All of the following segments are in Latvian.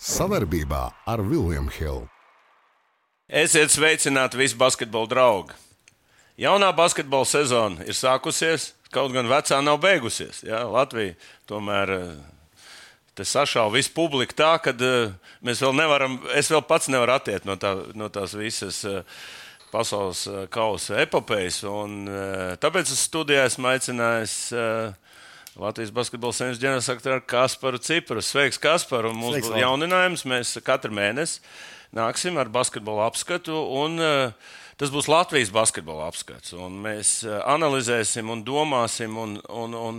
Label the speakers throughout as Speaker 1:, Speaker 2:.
Speaker 1: Savarbībā ar Vilniņu Hildu.
Speaker 2: Esiet sveicināti visi basketbola draugi. Jaunā basketbola sezona ir sākusies, kaut gan vecā nav beigusies. Ja? Latvija tomēr eh, te sašauja visu publiku tā, ka uh, mēs vēl nevaram, es vēl pats nevaru attiekt no, tā, no tās visas uh, pasaules kausa epopejas. Un, uh, tāpēc es studijā esmu aicinājis Latvijas basketbola saimnes ģenerālsekretāru Kasparu Cipru. Sveiks, Kaspar! Mums būs jauninājums. Mēs katru mēnesi nāksim ar basketbola apskatu. Un, uh, Tas būs Latvijas basketbola apskats. Mēs analizēsim, un domāsim un, un, un,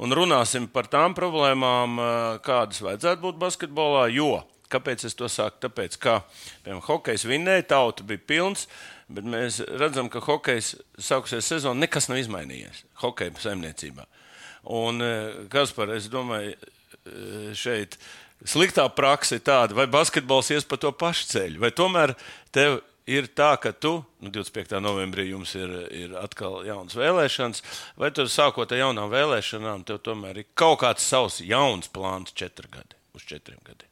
Speaker 2: un runāsim par tām problēmām, kādas vajadzētu būt basketbolā. Jo, kāpēc es to saku? Tāpēc, ka piemēram, hokejs vinnēja, tauta bija pilns, bet mēs redzam, ka hokejs sākusies sezona, nekas nav izmainījies hokeja saimniecībā. Un, kas par, es domāju, šeit sliktā praksa ir tāda, vai basketbols ies pa to pašu ceļu, vai tomēr tev ir tā, ka tu, nu, 25. novembrī jums ir, ir atkal jaunas vēlēšanas, vai tu sākot ar jaunām vēlēšanām, tev tomēr ir kaut kāds savs jauns plāns četri gadi, uz četriem gadiem.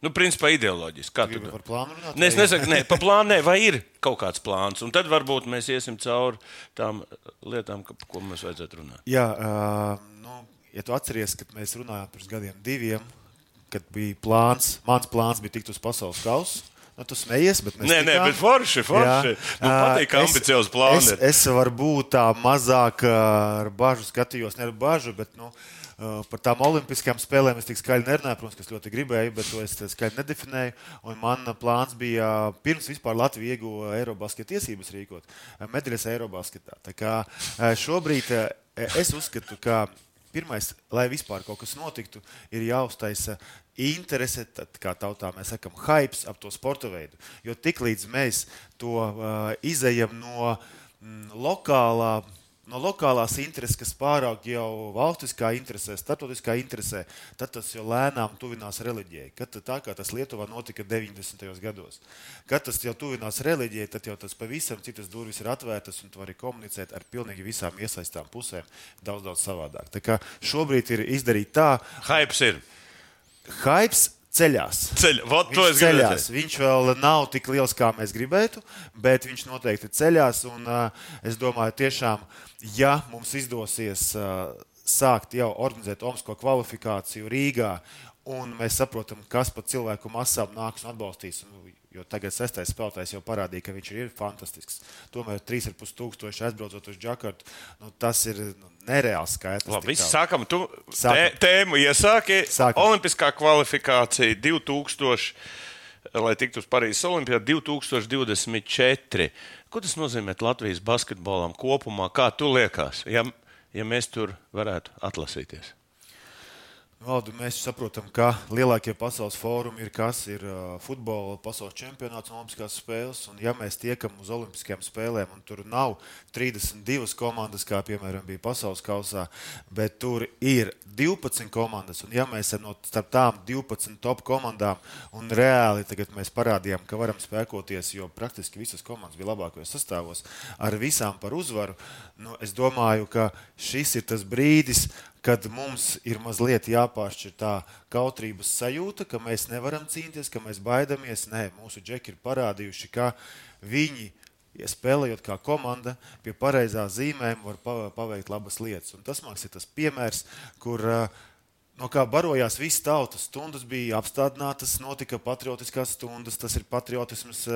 Speaker 2: Nu, principā ideoloģiski. Kā tu
Speaker 3: par plānu runāt?
Speaker 2: Nē, es nesaku, nē, pa plānu, nē, vai ir kaut kāds plāns, un tad varbūt mēs iesim cauri tām lietām, ka, ko mums vajadzētu runāt.
Speaker 3: Jā, uh, nu, ja tu atceries, kad mēs runājām pirms gadiem diviem, kad bija plāns, mans plāns bija tikt uz pasaules kausa. Nu, tu smejies, bet
Speaker 2: nē, nē, bet forši, forši. Man patīk, ka ambiciozi plāni
Speaker 3: es, es varbūt tā mazāk ar bažu skatījos, ne ar bažu, bet, nu, Par tām olimpiskajām spēlēm es tik skaļi nerunāju, protams, ka es ļoti gribēju, bet to es skaļi nedefinēju. Un man plāns bija pirms vispār Latvija ieguva Eirobasketa tiesības rīkot medaļas Eirobasketā. Tā kā šobrīd es uzskatu, ka pirmais, lai vispār kaut kas notiktu, ir jāuztaisa interese, tad, kā tautā mēs sakām, hype ap to sporta veidu. Jo tiklīdz mēs to uh, izējam no mm, lokālā no lokālās intereses, kas pārāk jau valstiskā interesē, starptautiskā interesē, tad tas jau lēnām tuvinās reliģijai. Kad tā kā tas Lietuvā notika 90. gados, kad tas jau tuvinās reliģijai, tad jau tas pavisam citas durvis ir atvērtas un tu vari komunicēt ar pilnīgi visām iesaistām pusēm daudz, daudz savādāk. Tā kā šobrīd ir izdarīt tā.
Speaker 2: Hypes ir.
Speaker 3: Hypes ceļās.
Speaker 2: Ceļ,
Speaker 3: viņš, ceļās. viņš vēl nav tik liels, kā mēs gribētu, bet viņš noteikti ceļās. Un, uh, es domāju, tiešām, ja mums izdosies uh, sākt jau organizēt Omasko kvalifikāciju Rīgā, un mēs saprotam, kas pa cilvēku masām nāks un atbalstīs. Un, Jo tagad sestais spēlētājs jau parādīja, ka viņš ir fantastisks. Tomēr 3,5 tūkstoši aizbraucot uz Džakartu, nu, tas ir nu, nereāls skaitlis.
Speaker 2: Labi, viss sākam. Tu sākam. Tē, tēmu iesāki. Sākam. Olimpiskā kvalifikācija 2000, lai tiktu uz Parīzes Olimpijā 2024. Ko tas nozīmē Latvijas basketbolam kopumā? Kā tu liekas, ja, ja mēs tur varētu atlasīties?
Speaker 3: Valdu, mēs saprotam, ka lielākie pasaules fórumi ir kas ir futbola pasaules čempionāts un olimpiskās spēles. Un, ja mēs tiekam uz olimpiskajām spēlēm, un tur nav 32 komandas, kā piemēram bija pasaules kausā, bet tur ir 12 komandas, un ja mēs esam no starp tām 12 top komandām, un reāli tagad mēs parādījām, ka varam spēkoties, jo praktiski visas komandas bija labākajos sastāvos, ar visām par uzvaru, nu, es domāju, ka šis ir tas brīdis, kad mums ir mazliet jāpāršķir tā kautrības sajūta, ka mēs nevaram cīnīties, ka mēs baidamies. Nē, mūsu džeki ir parādījuši, ka viņi, ja spēlējot kā komanda, pie pareizā zīmēm var paveikt labas lietas. Un tas, liekas, ir tas piemērs, kur uh, no kā barojās visas tautas. Stundas bija apstādinātas, notika patriotiskās stundas. Tas ir patriotisms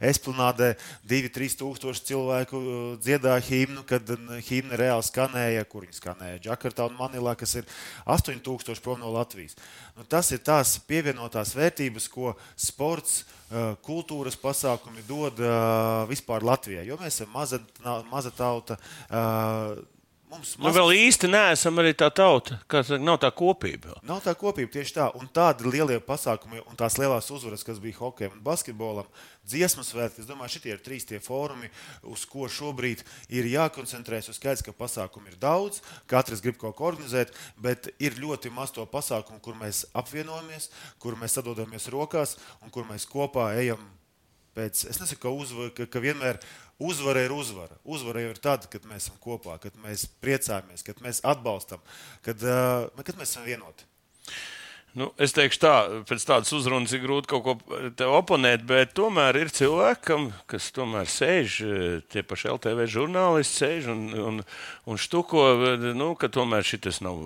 Speaker 3: esplanādē. Divi, trīs tūkstoši cilvēku dziedāja himnu, kad himna reāli skanēja, kur viņi skanēja Džakartā un Manilā, kas ir 8000 prom no Latvijas. Nu, tas ir tās pievienotās vērtības, ko sports, kultūras pasākumi dod vispār Latvijai. Jo mēs esam maza, maza tauta
Speaker 2: Mums nu, vēl īsti neesam arī tā tauta, kas nav tā kopība.
Speaker 3: Nav tā kopība tieši tā. Un tādi lielie pasākumi un tās lielās uzvaras, kas bija hokejam un basketbolam, dziesmas svētki. Es domāju, šitie ir trīs tie fórumi, uz ko šobrīd ir jākoncentrējas. Ir skaidrs, ka pasākumu ir daudz, katrs grib kaut ko organizēt, bet ir ļoti maz to pasākumu, kur mēs apvienojamies, kur mēs sadodamies rokās un kur mēs kopā ejam pēc. Es nesaku, ka, uzva, ka, ka vienmēr Uzvara ir uzvara. Uzvara jau ir tad, kad mēs esam kopā, kad mēs priecājamies, kad mēs atbalstam, kad, uh, kad mēs esam vienoti.
Speaker 2: Nu, es teikšu, tā, pēc tādas uzrunas ir grūti kaut ko oponēt, bet tomēr ir cilvēki, kas tomēr sēž, tie paši LTV žurnālisti sēž un, un, un štuko, nu, ka tomēr šis nav.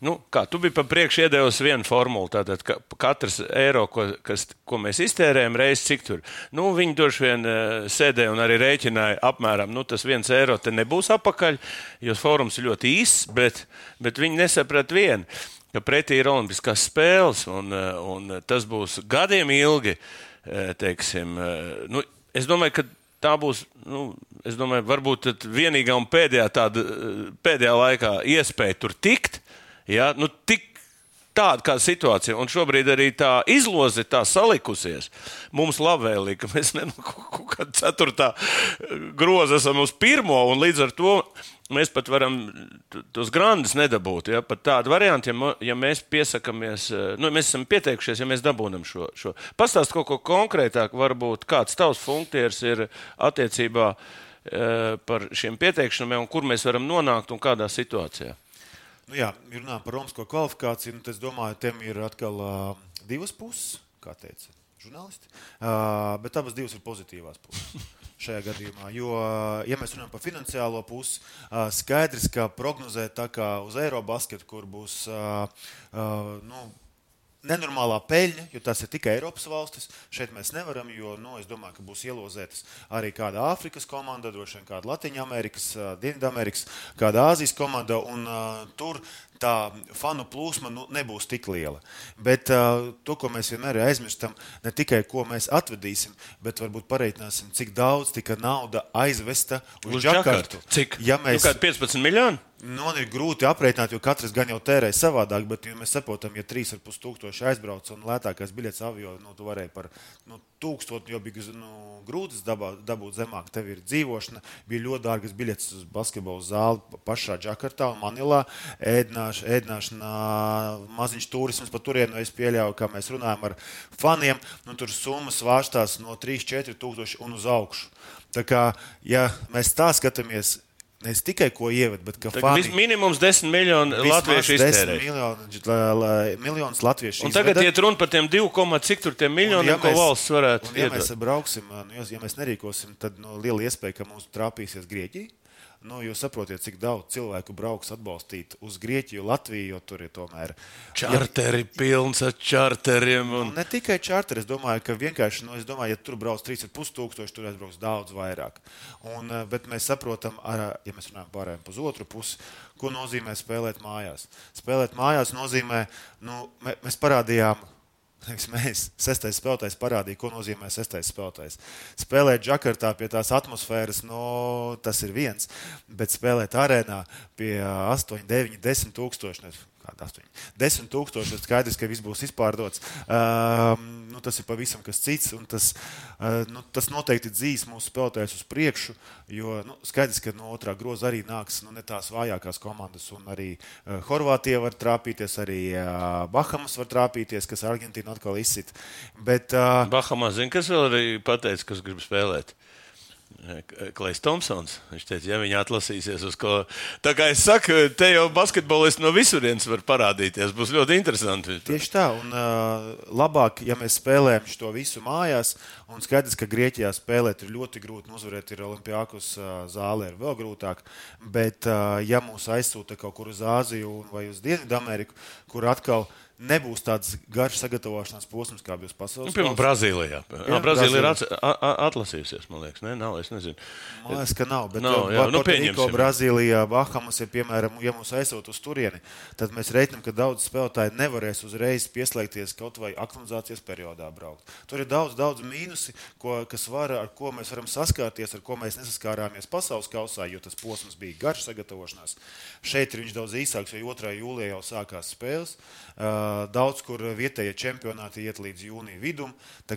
Speaker 2: Nu, kā, tu biji pa priekšu iedevis vienu formulu, tātad ka katrs eiro, ko, kas, ko mēs iztērējam, reizes cik tur. Nu, viņi droši vien eh, sēdēja un arī rēķināja apmēram, nu, tas viens eiro te nebūs apakaļ, jo fórums ir ļoti īss, bet, bet viņi nesaprat vienu ka pretī ir Olimpiskās spēles, un, eh, un tas būs gadiem ilgi. Eh, teiksim, eh, nu, es domāju, ka tā būs. Nu, es domāju, varbūt vienīgā un pēdējā, tāda, pēdējā laikā iespēja tur tikt. Ja? Nu, tik tāda kā situācija, un šobrīd arī tā izloze tā salikusies. Mums labvēlīgi, ka mēs ne no kaut kāda ceturtā groza esam uz pirmo, un līdz ar to mēs pat varam tos grandus nedabūt. Ja? Pat tādu variantu, ja, ja mēs piesakāmies, eh, nu, mēs esam pieteikušies, ja mēs dabūjam šo. šo. Pastāst kaut ko konkrētāk, varbūt kāds tavs funkcijas ir attiecībā e, par šiem pieteikšanām, kur mēs varam nonākt un kādā situācijā.
Speaker 3: Nu, jā, runājot par romsko kvalifikāciju, nu, es domāju, tam ir atkal uh, divas puses, kā teica žurnālisti. Uh, bet abas divas ir pozitīvās puses šajā gadījumā. Jo, ja mēs runājam par finansiālo pusi, skaidrs, ka prognozēt tā kā uz Eirobasketu, kur būs nu, nenormālā peļņa, jo tas ir tikai Eiropas valstis. Šeit mēs nevaram, jo nu, es domāju, ka būs ielozētas arī kāda Āfrikas komanda, droši vien kāda Latvijas-Amerikas, Dienvidamerikas, kāda Āzijas komanda. Un, uh, tur tā fanu plūsma nu, nebūs tik liela. Bet uh, to, ko mēs vienmēr aizmirstam, ne tikai ko mēs atvedīsim, bet varbūt pareitināsim, cik daudz tika nauda aizvesta uz, uz Džakartu.
Speaker 2: Cik? Ja mēs... nu, 15 miljoni?
Speaker 3: Nu, ir grūti aprēķināt, jo katrs gan jau tērē savādāk, bet ja mēs saprotam, ja 3,5 tūkstoši aizbrauc un lētākais biļets avio, nu, tu varēji par nu, tūkstošu, jo bija nu, grūti dabūt, dabūt zemāk. Tev ir dzīvošana, bija ļoti dārgas biļetes uz basketbola zāli pašā Džakartā Manilā. Ēdināšana, ēdināšana maziņš turisms pa turienu, es pieļauju, kā mēs runājam ar faniem, nu, tur summas vārstās no 3-4 tūkstoši un uz augšu. Tā kā, ja mēs tā skatāmies, Ne tikai ko ievada, bet ka
Speaker 2: fani, minimums 10 miljoni latviešu iztērē.
Speaker 3: Miljonus latviešu.
Speaker 2: Un tagad iet runa par tiem 2, cik tur tie miljoni, ja ko mēs, valsts varētu.
Speaker 3: Un, ja iedot. mēs brauksim, nu, ja mēs nerīkosim, tad no, nu, liela iespēja, ka mums trāpīsies Grieķija. Nu, jūs saprotat, cik daudz cilvēku brauks atbalstīt uz Grieķiju, Latviju, jo tur ir tomēr.
Speaker 2: Čarteri ja, pilns ar čarteriem.
Speaker 3: Un... Nu, ne tikai čarteri. Es domāju, ka vienkārši, nu, es domāju, ja tur brauc 3,5 tūkstoši, tur aizbrauks daudz vairāk. Un, eh, bet mēs saprotam, ar, ja mēs runājam uz otru pusi, ko nozīmē spēlēt mājās. Spēlēt mājās nozīmē, nu, mēs parādījām Mēs, sestais spēlētājs, parādīja, ko nozīmē sestais spēlētājs. Spēlēt Džakartā pie tās atmosfēras, nu, tas ir viens, bet spēlēt arēnā pie 8, 9, 10 tūkstoši kāda 8. 10 tūkstoši ir skaidrs, ka viss būs izpārdots. Uh, nu, tas ir pavisam kas cits. Tas, uh, nu, tas noteikti dzīs mūsu spēlētājus uz priekšu. Jo nu, skaidrs, ka no otrā groza arī nāks nu, ne tās vājākās komandas. Arī uh, Horvātija var trāpīties, arī uh, Bahamas var trāpīties, kas Argentīnu atkal izsit. Bet, uh,
Speaker 2: Bahamā zina, kas vēl arī pateica, kas grib spēlēt. Klais Thompsons. Viņš teica, ja viņi atlasīsies uz ko. Tā kā es saku, te jau basketbolists no visurienes var parādīties. Būs ļoti interesanti.
Speaker 3: Tieši tā, un uh, labāk, ja mēs spēlējam šo visu mājās, un skaidrs, ka Grieķijā spēlēt ir ļoti grūti, un uzvarēt ir Olimpijākus zālē ir vēl grūtāk. Bet, uh, ja mūs aizsūta kaut kur uz Āziju vai uz Dienvidameriku, kur atkal ir nebūs tāds garš sagatavošanās posms, kā bija pasaules
Speaker 2: nu, Piemēram, Brazīlijā. Jā, Brazīlija ir at, atlasījusies, man liekas. Ne? Nav, es nezinu.
Speaker 3: Man liekas, ka nav. Bet nav, jā, nu, Riko, Brazīlijā, Bahamas ir, piemēram, ja mūs aizsūt uz turieni, tad mēs reiķinām, ka daudz spēlētāji nevarēs uzreiz pieslēgties kaut vai aklimatizācijas periodā braukt. Tur ir daudz, daudz mīnusi, ko, kas var, ar ko mēs varam saskārties, ar ko mēs nesaskārāmies pasaules kausā, jo tas posms bija garš sagatavošanās. Šeit ir viņš daudz īsāks, jo 2. jūlijā jau sākās spēles. Uh, Daudz kur vietējie čempionāti iet līdz jūnija vidum.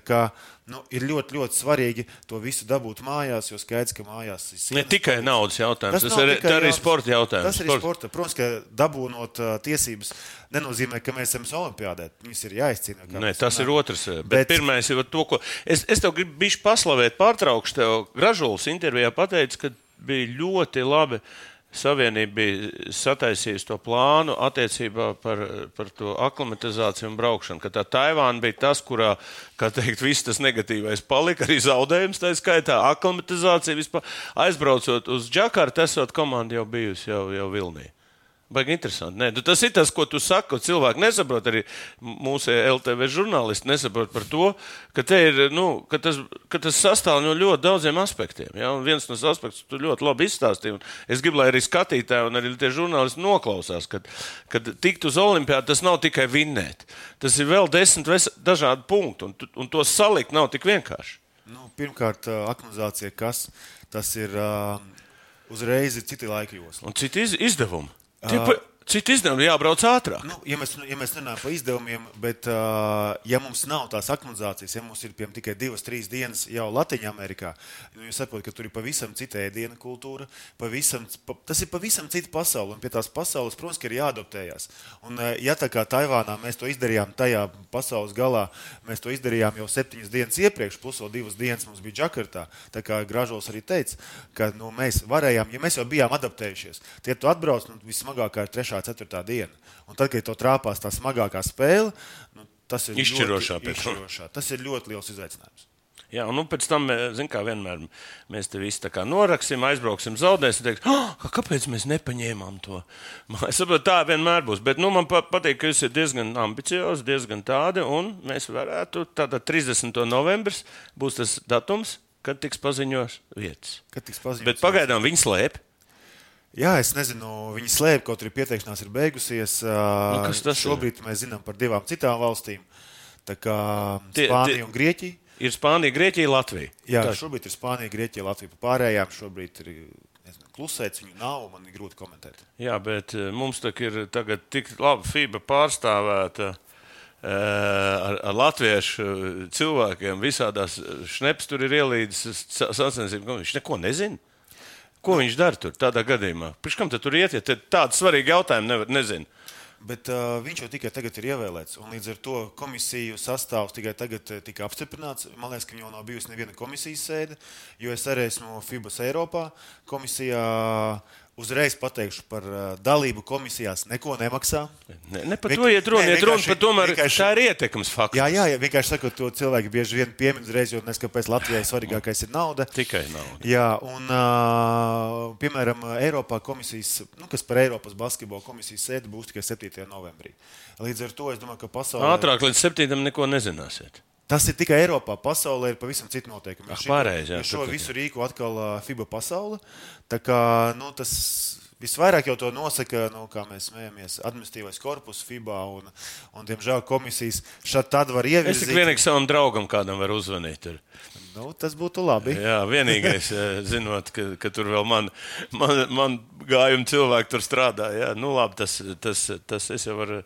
Speaker 3: Kā, nu, ir ļoti, ļoti svarīgi to visu dabūt mājās, jo skaidrs, ka mājās
Speaker 2: ir. Ne tikai naudas jautājums, tas, tas ir arī jaunas, sporta jautājums.
Speaker 3: Tas ir sporta. sporta. Protams, ka dabūnot tiesības nenozīmē, ka mēs esam olimpiādē. Viņas ir jāizcīna.
Speaker 2: Nē, tas ir otrs. Bet, bet pirmais ir to, ko es, es tev gribu bišķi paslavēt, pārtraukšu tev. Gražulis intervijā pateica, ka bija ļoti labi Savienība bija sataisījusi to plānu attiecībā par, par to aklimatizāciju un braukšanu. Ka tā Taivāna bija tas, kurā, kā teikt, viss tas negatīvais palika, arī zaudējums, tā skaitā aklimatizācija vispār. Aizbraucot uz Džakartu, esot komanda jau bijusi jau, jau Vilnī. Baigi interesanti. Nē, nu, tas ir tas, ko tu saki, ko cilvēki nesaprot. Arī mūsu LTV žurnālisti nesaprot par to, ka, ir, nu, ka, tas, ka tas sastāv no ļoti daudziem aspektiem. Ja? Un viens no aspektiem tu ļoti labi izstāstīji. Es gribu, lai arī skatītāji un arī tie žurnālisti noklausās, ka, kad tikt uz olimpiādu tas nav tikai vinnēt. Tas ir vēl desmit dažādi punkti, un, un to salikt nav tik vienkārši.
Speaker 3: Nu, pirmkārt, akmazācija, kas tas ir. Uh, uzreiz ir citi laika josli.
Speaker 2: Un citi iz, izdevumi. Dude, uh, but Citu izdevumu jābrauc ātrāk.
Speaker 3: Nu, ja, mēs, ja mēs runājam par izdevumiem, bet uh, ja mums nav tās aktualizācijas, ja mums ir piemēram tikai divas, trīs dienas jau Latvijā, Amerikā, nu, jūs saprotat, ka tur ir pavisam cita ēdiena kultūra, pavisam, pa, tas ir pavisam cita pasaule. Un pie tās pasaules, protams, ir jāadaptējas. Un, uh, ja tā kā Taivānā mēs to izdarījām tajā pasaules galā, mēs to izdarījām jau septiņas dienas iepriekš, plus vēl divas dienas mums bija Džakartā. Tā kā Gražos arī teica, ka nu, mēs varējām, ja mēs jau bijām adaptējušies, tie tu atbrauc, nu, vismagākā ir trešā 4. diena. Un tad, kad to trāpās tā smagākā spēle, nu, tas ir
Speaker 2: izšķirošā.
Speaker 3: Ļoti, izšķirošā. Tas ir ļoti liels izaicinājums.
Speaker 2: Jā, un nu, pēc tam, zin, kā vienmēr, mēs te visi noraksim, aizbrauksim, zaudēsim. Teiks, oh, kāpēc mēs nepaņēmām to? Es saprotu, tā vienmēr būs. Bet nu, man patīk, ka jūs esat diezgan ambiciozi, diezgan tādi. Un mēs varētu, tātad 30. novembris būs tas datums, kad tiks paziņots vietas.
Speaker 3: Kad tiks paziņots
Speaker 2: Bet pagaidām viņi slēpj.
Speaker 3: Jā, es nezinu, viņi slēpj, kaut arī pieteikšanās ir beigusies. Nu,
Speaker 2: kas tas
Speaker 3: šobrīd ir? mēs zinām par divām citām valstīm. Tā kā tie, Spānija tie, un Grieķija.
Speaker 2: Ir Spānija, Grieķija, Latvija.
Speaker 3: Jā, tā. šobrīd ir Spānija, Grieķija, Latvija. Par pārējām šobrīd ir nezinu, klusēts, viņu nav, man ir grūti komentēt.
Speaker 2: Jā, bet mums ir tagad tik labi FIBA pārstāvēta. Ar, ar latviešu cilvēkiem visādās šneps tur ir ielīdzis sacensību. Viņš neko nezina. Ko viņš dara tur tādā gadījumā? Pēc kam tur iet, ja tādu svarīgu jautājumu nevar, nezinu?
Speaker 3: Bet uh, viņš jau tikai tagad ir ievēlēts, līdz ar to komisiju sastāvs tikai tagad tika apstiprināts. Man liekas, ka jau nav bijusi neviena komisijas sēde, jo es arī esmu FIBAS Eiropā komisijā. Uh, Uzreiz pateikšu par dalību komisijās. Neko nemaksā.
Speaker 2: Ne, ne par to iet runa. Iet runa par tomēr tā ir ietekmes faktors.
Speaker 3: Jā, jā, jā, vienkārši sakot, to cilvēki bieži vien piemin uzreiz, jo nes kāpēc Latvijai svarīgākais ir nauda.
Speaker 2: Tikai nauda.
Speaker 3: Jā, un, piemēram, Eiropā komisijas, nu, kas par Eiropas basketbola komisijas sēdi būs tikai 7. novembrī. Līdz ar to es domāju, ka pasaulē.
Speaker 2: Ātrāk līdz 7. neko nezināsiet.
Speaker 3: Tas ir tikai Eiropā. Pasaulē ir pavisam citi noteikumi.
Speaker 2: Ah, pareiz, jā,
Speaker 3: šo visu rīku atkal FIBA pasaule. Tā kā, nu, tas visvairāk jau to nosaka, nu, kā mēs smējamies, administratīvais korpus FIBA un, un diemžēl, komisijas šādi tad var ieviest.
Speaker 2: Es tikai vienīgi savam draugam kādam var uzvanīt. Tur.
Speaker 3: Nu, tas būtu labi.
Speaker 2: Jā, vienīgais, zinot, ka, ka tur vēl man, man, man gājumi cilvēki tur strādā. Jā, nu, labi, tas, tas, tas es jau varu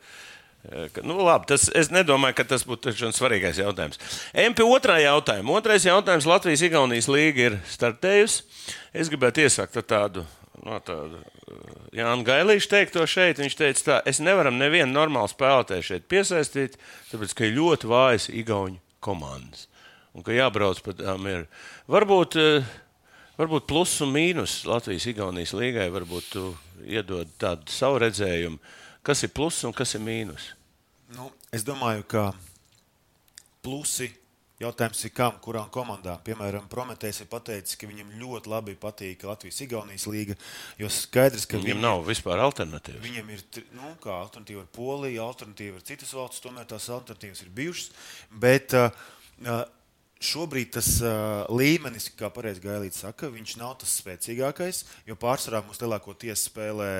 Speaker 2: Nu, labi, tas, es nedomāju, ka tas būtu svarīgais jautājums. MP otrā jautājuma. Otrais jautājums Latvijas-Igaunijas līga ir startējusi. Es gribētu iesākt tādu. No tādu Jānis Gailīčs teikto šeit. Viņš teica, tā, es nevaram nevienu normālu spēlētāju šeit piesaistīt, tāpēc, ka ir ļoti vājas Igaunijas komandas. Un ka jābrauc pa tām ir. Varbūt, varbūt plus un mīnus Latvijas-Igaunijas līgai, varbūt tu iedod tādu savu redzējumu Kas ir pluss un kas ir mīnus?
Speaker 3: Nu, es domāju, ka plusi Jautājums ir, kam, kurām komandām. Piemēram, Prometējs ir pateicis, ka viņam ļoti labi patīk Latvijas-Igaunijas līga. Jo skaidrs, ka
Speaker 2: viņam, viņam nav vispār alternatīvas.
Speaker 3: Viņam ir nu, alternatīva ar Poliju, alternatīva ar citas valsts, tomēr tās alternatīvas ir bijušas. Bet uh, šobrīd tas uh, līmenis, kā pareizi Gailīts saka, viņš nav tas spēcīgākais, jo pārsvarā mums lielākoties spēlē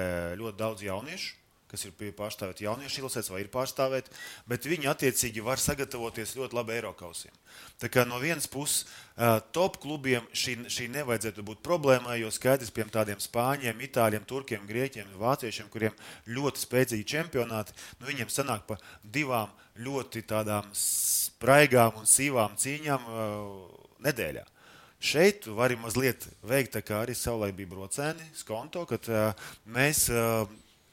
Speaker 3: ļoti daudz jauniešu kas ir pārstāvēti jauniešu ilsēs vai ir pārstāvēti, bet viņi attiecīgi var sagatavoties ļoti labi Eiropausiem. Tā kā no vienas puses top klubiem šī, šī nevajadzētu būt problēmai, jo skaidrs, piemēram, tādiem spāņiem, itāļiem, turkiem, grieķiem, vāciešiem, kuriem ļoti spēcīgi čempionāti, nu, viņiem sanāk pa divām ļoti tādām spraigām un sīvām cīņām nedēļā. Šeit var mazliet veikt kā arī savulaik bija brocēni, skonto, kad uh, mēs uh,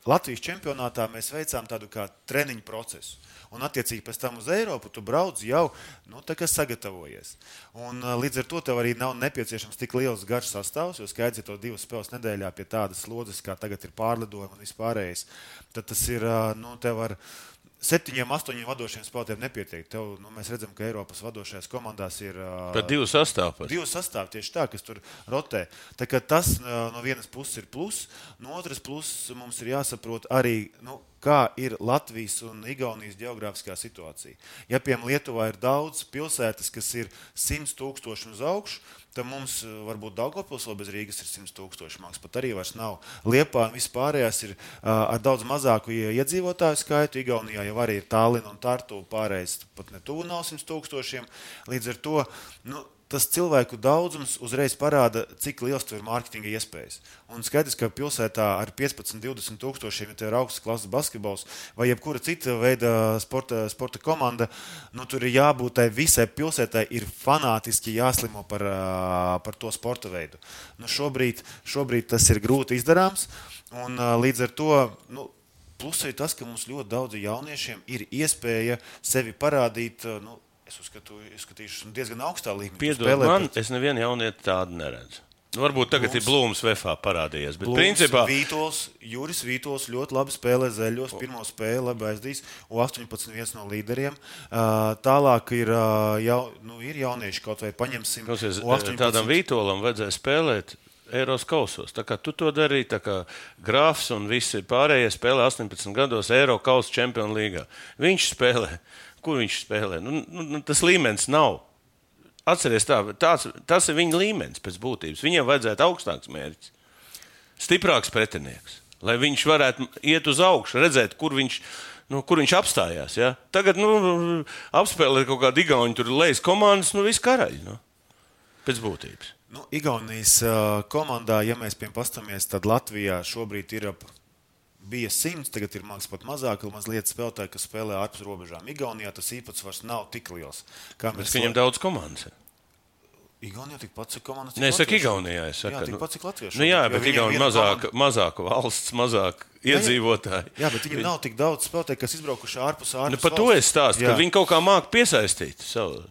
Speaker 3: Latvijas čempionātā mēs veicām tādu kā treniņu procesu. Un, attiecīgi, pēc tam uz Eiropu tu brauc jau nu, sagatavojies. Un, līdz ar to tev arī nav nepieciešams tik liels garš sastāvs, jo skaidrs, ja to divas spēles nedēļā pie tādas slodzes, kā tagad ir pārlidojuma un vispārējais, tad tas ir, nu, tev var septiņiem, astoņiem vadošiem spēlētājiem nepietiek. Tev, nu, mēs redzam, ka Eiropas vadošajās komandās ir
Speaker 2: pat divi sastāvdaļas.
Speaker 3: Divi sastāvdaļas tieši tā, kas tur rotē. Tas no vienas puses ir pluss, no otras puses mums ir jāsaprot arī. Nu, kā ir Latvijas un Igaunijas geogrāfiskā situācija. Ja piemēram Lietuvā ir daudz pilsētas, kas ir 100 tūkstoši uz augšu, tad mums eh, varbūt Daugopils vai bez Rīgas ir 100 tūkstoši mākslas. Pat arī vairs nav. Liepā vispārējās ir uh, ar daudz mazāku iedzīvotāju skaitu. Igaunijā jau arī ir Tallinn un Tartu pārējais pat ne tuvu nav 100 tūkstošiem. Līdz ar to nu, tas cilvēku daudzums uzreiz parāda, cik liels ir mārketinga iespējas. Un skaidrs, ka pilsētā ar 15, 20 tūkstošiem, ja ir augsts klases basketbols vai jebkura cita veida sporta, sporta komanda, nu, tur ir jābūt tai visai pilsētai, ir fanātiski jāslimo par, par to sporta veidu. Nu, šobrīd, šobrīd tas ir grūti izdarāms, un līdz ar to. Nu, Plus ir tas, ka mums ļoti daudzi jauniešiem ir iespēja sevi parādīt nu, es uzskatu, izskatīšu diezgan augstā līmenī.
Speaker 2: Piedod man, pret... es nevienu jaunieti tādu neredzu. Nu, varbūt tagad Blūms, ir Blūms Vefā parādījies. Bet, Blūms, principā,
Speaker 3: Vītols, Juris Vītols ļoti labi spēlē zeļos. Pirmā spēle labi aizdīs. U18 viens no līderiem. Uh, tālāk ir, uh, jau, nu, ir jaunieši, kaut vai paņemsim.
Speaker 2: Klausies, tādam Vītolam vajadzēja spēlēt Eiropas kausos. Tā kā tu to darīji, tā kā Grāfs un visi pārējie spēlē 18 gados Eiropas kausa čempionu līgā. Viņš spēlē kur viņš spēlē. Nu, nu, nu, tas līmenis nav. Atcerieties, tā, tāds, tas ir viņa līmenis pēc būtības. Viņam vajadzētu augstāks mērķis, stiprāks pretinieks, lai viņš varētu iet uz augšu, redzēt, kur viņš, nu, kur viņš apstājās. Ja? Tagad nu, apspēlēt kaut kādu Igaunu, tur lejas komandas, nu viss karaļi. Nu, pēc būtības.
Speaker 3: Nu, Igaunijas uh, komandā, ja mēs piemēram paskatāmies, tad Latvijā šobrīd ir ap bija simts, tagad ir mākslinieks pat mazāk, mazliet spēlētāji, kas spēlē ārpus robežām. Igaunijā tas īpatsvars nav tik liels.
Speaker 2: Kā mēs viņam daudz komandas.
Speaker 3: Igaunijā tikpat cik komandas.
Speaker 2: Nē, es saku, Igaunijā. Es saku,
Speaker 3: jā, tikpat cik Latviešu.
Speaker 2: Nu, jā, bet Igaunija mazāk, komanda... mazāk valsts, mazāk iedzīvotāji.
Speaker 3: Jā, jā, bet viņiem nav tik daudz spēlētāju, kas izbraukuši ārpus ārpus.
Speaker 2: Nu, par to es stāstu, ka viņi kaut kā māk piesaistīt savu.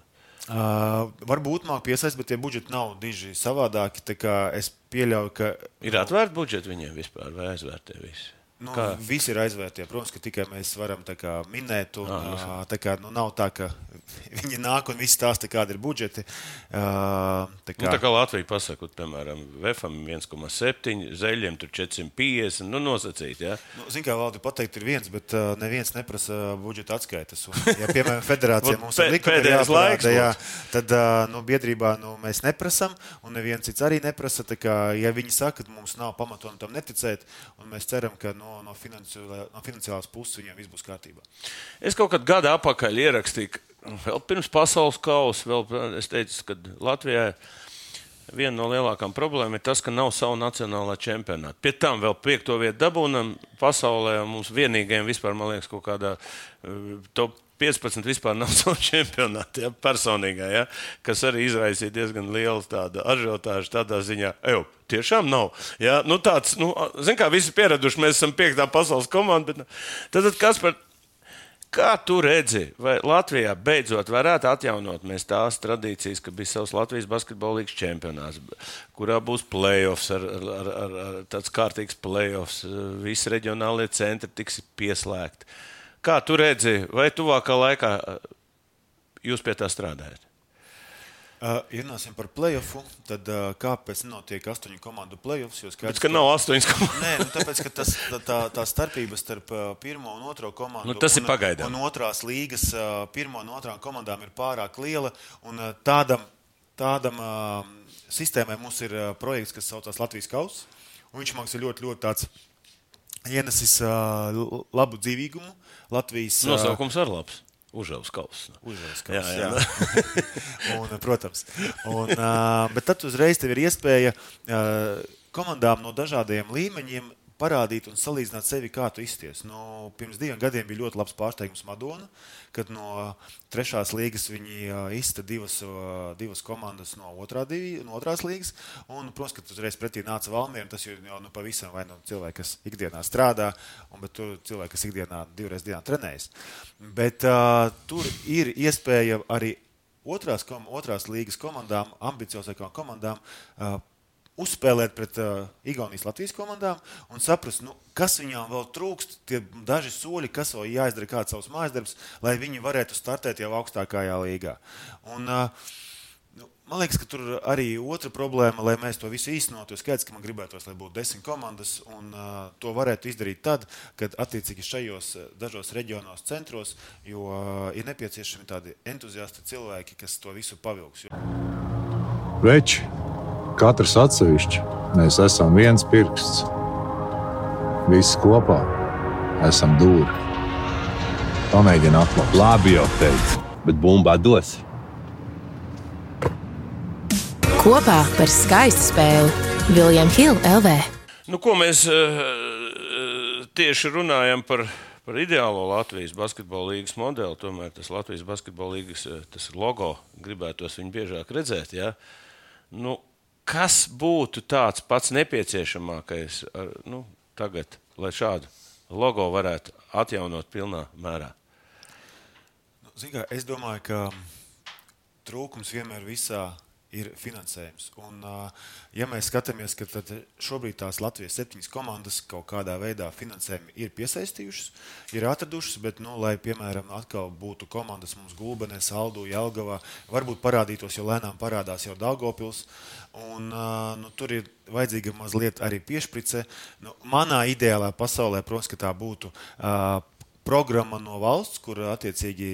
Speaker 3: Uh, varbūt māk piesaistīt, bet tie budžeti nav diži savādāki. Es pieļauju, ka.
Speaker 2: Ir atvērti budžeti viņiem vispār vai aizvērti visi?
Speaker 3: Nu, kā? Visi ir aizvērtie. Protams, ka tikai mēs varam kā, minēt. Un, ah, tā kā, nu, nav tā, ka viņi nāk un viss stāsta, kāda ir budžeti.
Speaker 2: Uh, tā kā, nu, tā kā Latvija pasakot, piemēram, VFam 1,7, zeļiem tur 450, nu, nosacīt. Ja?
Speaker 3: Nu, Ziniet, kā valdi pateikt, ir viens, bet uh, neviens neprasa budžeta atskaites. Un, ja, piemēram, federācija mums ir likuma jāparāda, jā, tad uh, nu, biedrībā nu, mēs neprasam, un neviens cits arī neprasa. Kā, ja viņi saka, ka mums nav pamatojuma tam neticēt, un mēs ceram, ka nu, no, no, finansiālā, no finansiālās puses viņiem viss būs kārtībā.
Speaker 2: Es kaut kādā gadā atpakaļ ierakstīju, vēl pirms pasaules kausa, vēl es teicu, ka Latvijā. Viena no lielākajām problēmām ir tas, ka nav savu nacionālā čempionāta. Pie tam vēl piekto vietu dabūnam pasaulē, mums vienīgajiem vispār, man liekas, kaut kādā uh, top 15 vispār nav savu čempionātu, ja, personīgā, ja, kas arī izraisīja diezgan lielu ažiotāžu tādā ziņā. Eju, tiešām nav. Ja, nu tāds, nu, zin kā visi pieraduši, mēs esam piektā pasaules komanda, bet nu, tad, tad kas par. Kā tu redzi, vai Latvijā beidzot varētu atjaunot tās tradīcijas, ka bija savs Latvijas basketbola līnijas čempionāts, kurā būs playoffs, ar, ar, ar, ar tāds kārtīgs playoffs, visi reģionālie centri tiks pieslēgti. Kā tu redzi, vai tuvākā laikā uh, jūs pie tā strādājat?
Speaker 3: Uh, ja runāsim par playoffu, tad uh, kāpēc nenotiek astoņu komandu playoffs?
Speaker 2: Skaidrs, ka nav astoņas komandas.
Speaker 3: Nē, nu, tāpēc, ka tas, tā, tā starpība starp uh, pirmo un otro komandu
Speaker 2: nu, un, pagaidām.
Speaker 3: Un otrās līgas uh, pirmo un otrām komandām ir pārāk liela. Un, uh, tādam tādam uh, sistēmai mums ir uh, projekts, kas saucās Latvijas Kausa. Viņš mums ir ļoti, ļoti tāds ienesis uh, labu dzīvīgumu. Latvijas
Speaker 2: nosaukums ar labs. Užavs
Speaker 3: kausa. Užavs kausa, jā, jā. jā. un, protams. Un, uh, bet tad uzreiz tev ir iespēja uh, komandām no dažādiem līmeņiem parādīt un salīdzināt sevi, kā tu izties. Nu, pirms diviem gadiem bija ļoti labs pārsteigums Madona, kad no trešās līgas viņi izta divas, divas komandas no, otrā divi, no otrās līgas. Un, protams, ka uzreiz pretī nāca Valmiera. Tas jau nu, pavisam vai nu cilvēki, kas ikdienā strādā, un tur cilvēki, kas ikdienā divreiz dienā trenējas. Bet uh, tur ir iespēja arī otrās, kom, otrās līgas komandām, ambiciozākām komandām. Uh, uzspēlēt pret uh, Igaunijas Latvijas komandām un saprast, nu, kas viņām vēl trūkst, tie daži soļi, kas vēl jāizdara, kāds savs mājas darbs, lai viņi varētu startēt jau augstākajā līgā. Un, uh, nu, man liekas, ka tur arī otra problēma, lai mēs to visu īstenotu. Ir skaidrs, ka man gribētos, lai būtu desmit komandas, un uh, to varētu izdarīt tad, kad attiecīgi šajos dažos reģionos, centros, jo uh, ir nepieciešami tādi entuziasti cilvēki, kas to visu pavilks.
Speaker 4: Veči! Katrs atsevišķi mēs esam viens pirksts. Visi kopā esam dūri. Pamēģini atklāt.
Speaker 5: Labi, jau teicu, bet bumbā dos.
Speaker 6: Kopā par skaistu spēli Viljams Hilde LV.
Speaker 2: Nu, ko mēs uh, tieši runājam par, par ideālo Latvijas basketbola līnijas modeli? Tomēr tas Latvijas basketbola līnijas tas logo gribētos viņu biežāk redzēt. Ja? Nu, kas būtu tāds pats nepieciešamākais ar, nu, tagad, lai šādu logo varētu atjaunot pilnā mērā?
Speaker 3: Nu, kā, es domāju, ka trūkums vienmēr visā ir finansējums. Un, ja mēs skatāmies, ka šobrīd tās Latvijas septiņas komandas kaut kādā veidā finansējumu ir piesaistījušas, ir atradušas, bet, nu, lai, piemēram, atkal būtu komandas mums Gulbenē, Saldu, Jelgavā, varbūt parādītos, jo lēnām parādās jau Daugopils, un nu, tur ir vajadzīga mazliet arī piešprice. Nu, manā ideālā pasaulē, protams, tā būtu uh, programma no valsts, kur attiecīgi